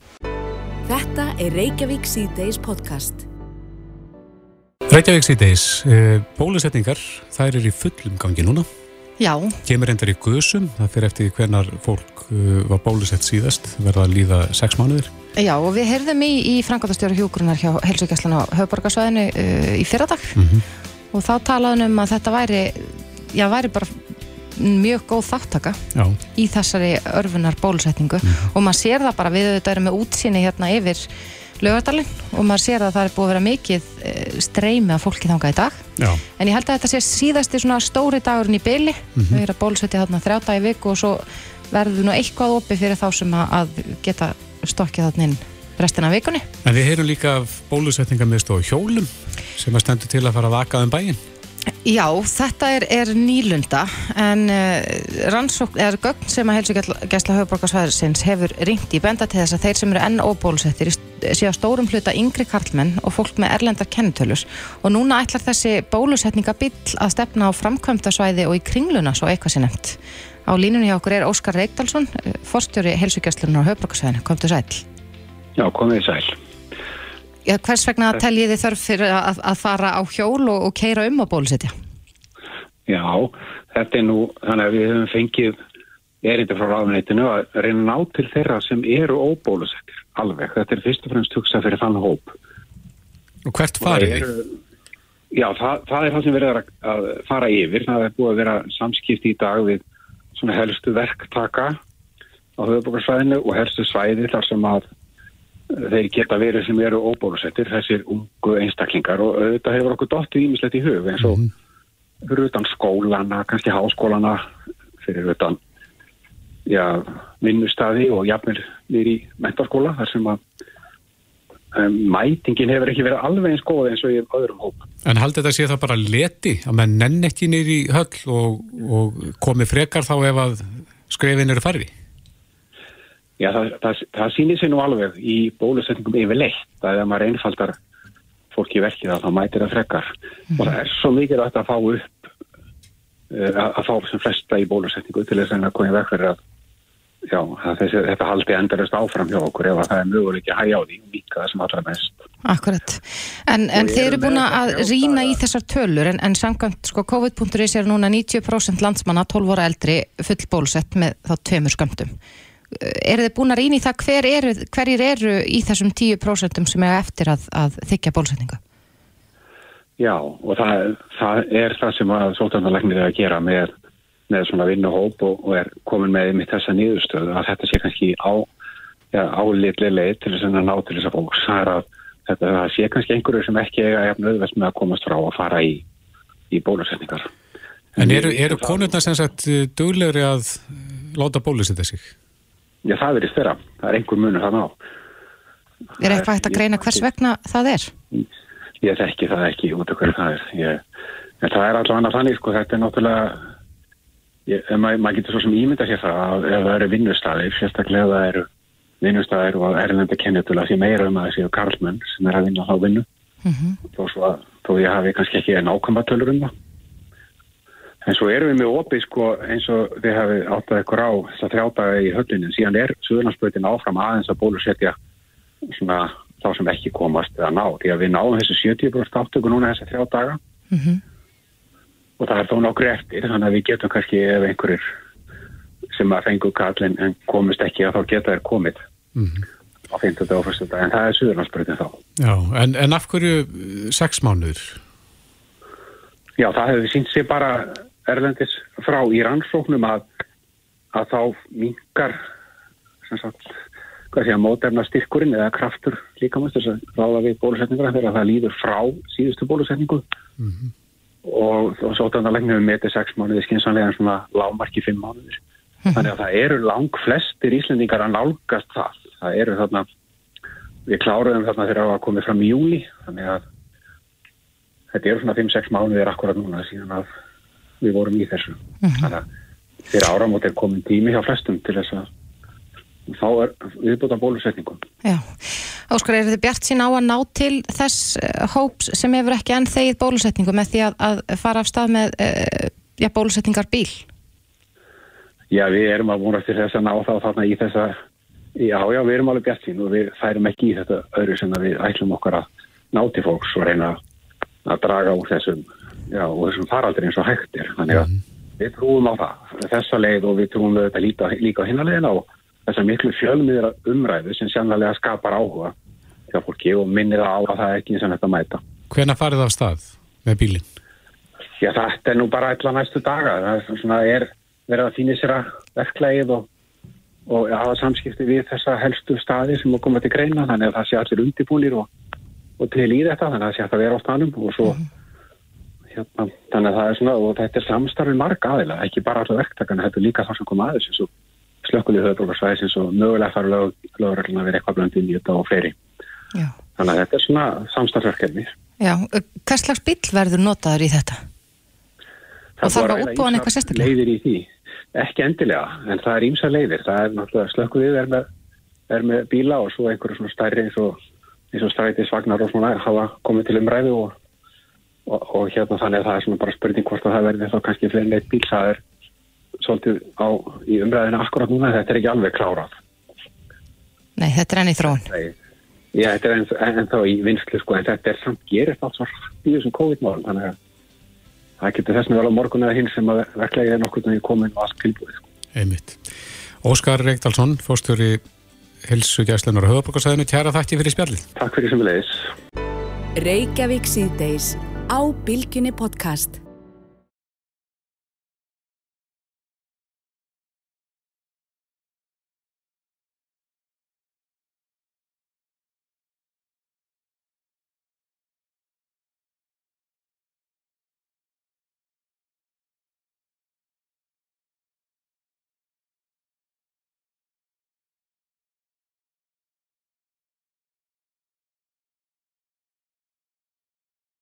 Þetta er Reykjavík C-Days podcast. Reykjavík síðdeis, uh, bólusetningar, þær eru í fullum gangi núna. Já, Kemur endar í gusum, það fyrir eftir hvernar fólk uh, var bólusett síðast, verða að líða sex mánuðir. já og við heyrðum í, í Frankværtastjóra hjúkurunar hjá Helsugæslan á höfborgarsvæðinu uh, í fyrradag og þá talaðum um að þetta væri já, væri bara mjög góð þáttaka Já. í þessari örfunar bólusetningu og maður sér það bara við auðvitað erum með útsýni hérna yfir lögardalinn og maður sér að það er búið að vera mikið eh, streymi af fólki þangað í dag Já. en ég held að þetta sé síðasti svona stóri dagurinn í byli Mhm. við erum að bólusetja þarna þrjá dag í viku og svo verður nú eitthvað opið fyrir þá sem að, geta stokkið þarna inn restina vikunni En við heyrum líka bólusetningar með stóð hjólum sem að stendur til að fara að vaka um bæinn. Já, þetta er, er nýlunda en uh, rannsókn eða gögn sem að heilsugjæsla höfuborgarsvæðarsins hefur ringt í benda til þess að þeir sem eru enn óbólusettir séu að stórum hluta yngri karlmenn og fólk með erlendar kennitölur og núna ætlar þessi bólusetningabill að stefna á framkvæmdasvæði og í kringluna svo eitthvað sé nefnt. Á línunni hjá okkur er Óskar Reykdalsson, forstjóri heilsugjæslunar á höfuborgarsvæðinu. Kom til sæl. Já, komið sæl. Já, hvers vegna teljið þið þörf fyrir að, að fara á hjól og, og keira um á bólusetja? Já, þetta er nú, þannig að við höfum fengið erindi frá ráðuneytinu að reyna að ná til þeirra sem eru óbólusettir, alveg. Þetta er fyrst og fremst hugsað fyrir þann hóp. Og hvert farið þið? Já, það, það er það sem verið er að, að fara yfir. Það er búið að vera samskipti í dag við svona helstu verktaka á höfubókarsvæðinu og helstu svæði þar sem að eh, þeir geta verið sem eru óbólusettir, þessir ungu einstaklingar og auðvitað hefur okkur dottið ímislegt í hug eins og fyrir utan skólana, kannski háskólana, fyrir utan já, vinnustadi og jafnir nýri í mentaskóla þar sem að um, mætingin hefur ekki verið alveg eins góð eins og í öðrum hóp. En haldið þetta sé það bara leti að menn nenn ekki nýri höll og, og komi frekar þá ef að skrefin eru farið? Já, það, það, það sýnir sér nú alveg í bólusetningum yfirleitt að ef maður einfaldar fólki verkið að þá mætir það frekar og það er svo mikilvægt að fá upp uh, að, að fá sem flesta í bólusetningu til þess að koma í fyrir að já, að þessi, þetta haldi endarast áfram hjá okkur ef að það er möguleik að hægja á því líka það sem allra mest. Akkurat. En, en ég eru er búin að þetta rýna í þessar tölur en, en samkvæmt sko COVID.is er núna 90% landsmanna 12 ára eldri full bólusett með þá tveimur skömmtum. Er þið búin að rýna í það hver eru, hverjir eru í þessum 10% sem er eftir að, að þykja bólusetningu? Já, og það, það er það sem að sótarnarlegnir er að gera með, með svona vinnuhóp og, og er komin með mitt þessa niðurstöðu að þetta sé kannski á, álitlega leið til þess að ná til þess að fólks. Það er að þetta það sé kannski einhverju sem ekki eiga jafn auðvelt með að komast frá að fara í, í bólusetningar. En eru, eru konurna sem sagt duglegri að láta bólusetta sig? Já, það verið þeirra. Það er einhver munur það ná. Er eitthvað hægt að greina hvers vegna það er? Ég þekki það ekki út af hverju það er. Ég, en það er allavega þannig, sko, þetta er náttúrulega, ég, maður mað getur svo sem ímynda sér það að ef það eru vinnustæðir, sérstaklega það eru vinnustæðir og erlenda kennitula því meira um að það séu karlmenn sem er að vinna þá vinnu, þó, svo þó ég hafi kannski ekki nákvæmba tölur um það. En svo erum við með opið sko eins og þið hafi áttað ykkur á þess að þrjátaði í höllinu, síðan er Suðurlandsbröðin áfram aðeins að bólusetja svona þá sem ekki komast eða ná, því að við náum þessu 70% áttöku núna þessi þrjá daga og það er þó nokkur eftir, þannig að við getum kannski ef einhverjir sem að fengu kallin en komist ekki að þá geta þær komið á 50. og 1. dag, en það er Suðurlandsbröðin þá. Já, en, en af hverju sex mánuður? Já, það hefur sínt sig bara erlendis frá í rannsóknum að, að þá minkar sem sagt, hvað sé að móterna styrkurinn eða kraftur líkamast þess að ráða við bólusetningar þegar það líður frá síðustu bólusetningu og, og svo þannig að legnum við metið sex mánuði skinsanlega en svona lágmarki fimm mánuðir. Þannig að það eru lang flestir íslendingar að nálgast það. Það eru þarna, við kláruðum þarna þegar það var komið fram í júli, þannig að þetta eru svona 5-6 mánuðir akkurat núna síðan að við vorum í þessu. Þannig að fyrir áramót er komin tími hjá flestum til þess að þá er viðbúta bólusetningum. Já. Óskar, er þið bjart sín á að ná til þess uh, hóps sem hefur ekki enn þegið bólusetningu með því að, að fara af stað með uh, já, bólusetningar bíl? Já, við erum að vonast til þess að ná þá þarna í þessa, já, já, við erum alveg bjart sín og við færum ekki í þetta öðru sem við ætlum okkar að ná til fólks og reyna að draga úr þessum, já, úr þessum faraldur eins og hægt er. Þannig að við trúum á það, þessa leið og við trúum við þetta líka, líka á hinna leiðina og þessa miklu fjölmiðra umræðu sem sannlega skapar áhuga hjá fólki og minnir það á að það er ekki eins og þetta mæta. Hvenær farið það af stað með bílinn? Já, þetta er nú bara eitthvað næstu daga. Það er er verið að fýna sér að verklægið og, og hafa samskipti við þessa helstu staði sem að koma til greina þannig að það sé allir undibúnir og, og til í þetta þannig að það sé að vera á stanum og svo hérna, þannig að það er svona og þetta er samstarfið marg aðila, ekki bara allir verktakana, þetta er líka það sem kom aðeins eins og slökkulið höfðbrókarsvæðisins og mögulega þarf lög, lögurlega að vera eitthvað blönd inn í þetta og fleiri. Já. Þannig að þetta er svona samstarfsverkefni. Já, hvers slags bíl verður notaður í þetta? Og þarf að hann eitthvað sérstaklega? Leiðir í því, ekki endilega, en það er ímsa leiðir. Það er náttúrulega slökkulið er er með bíla og svo einhverju svona stærri eins og, eins og strætisvagnar og svona hafa komið til umræðu og, og, og hérna þannig að það er svona bara spurning hvort að það verði þá kannski fyrir neitt bíl. Það er svolítið á, í umræðinu akkurat núna, þetta er ekki alveg klárað. Nei, þetta er enn í þróun. Nei, Já, þetta er enn, enn þá í vinslu sko, en þetta er samt gerist allt svo hrætt í þessum COVID-málum, þannig að það getur þess að vel á morgun eða hinn sem að verklega er nokkur en komin og allt tilbúið. Sko. Einmitt. Óskar Reykdalsson, fórstjóri Hilsugjæslunar og höfabrukarsæðinu, tjara þakki fyrir spjallið. Takk fyrir sem við leiðis. Reykjavík síðdeis á Bilginni podcast.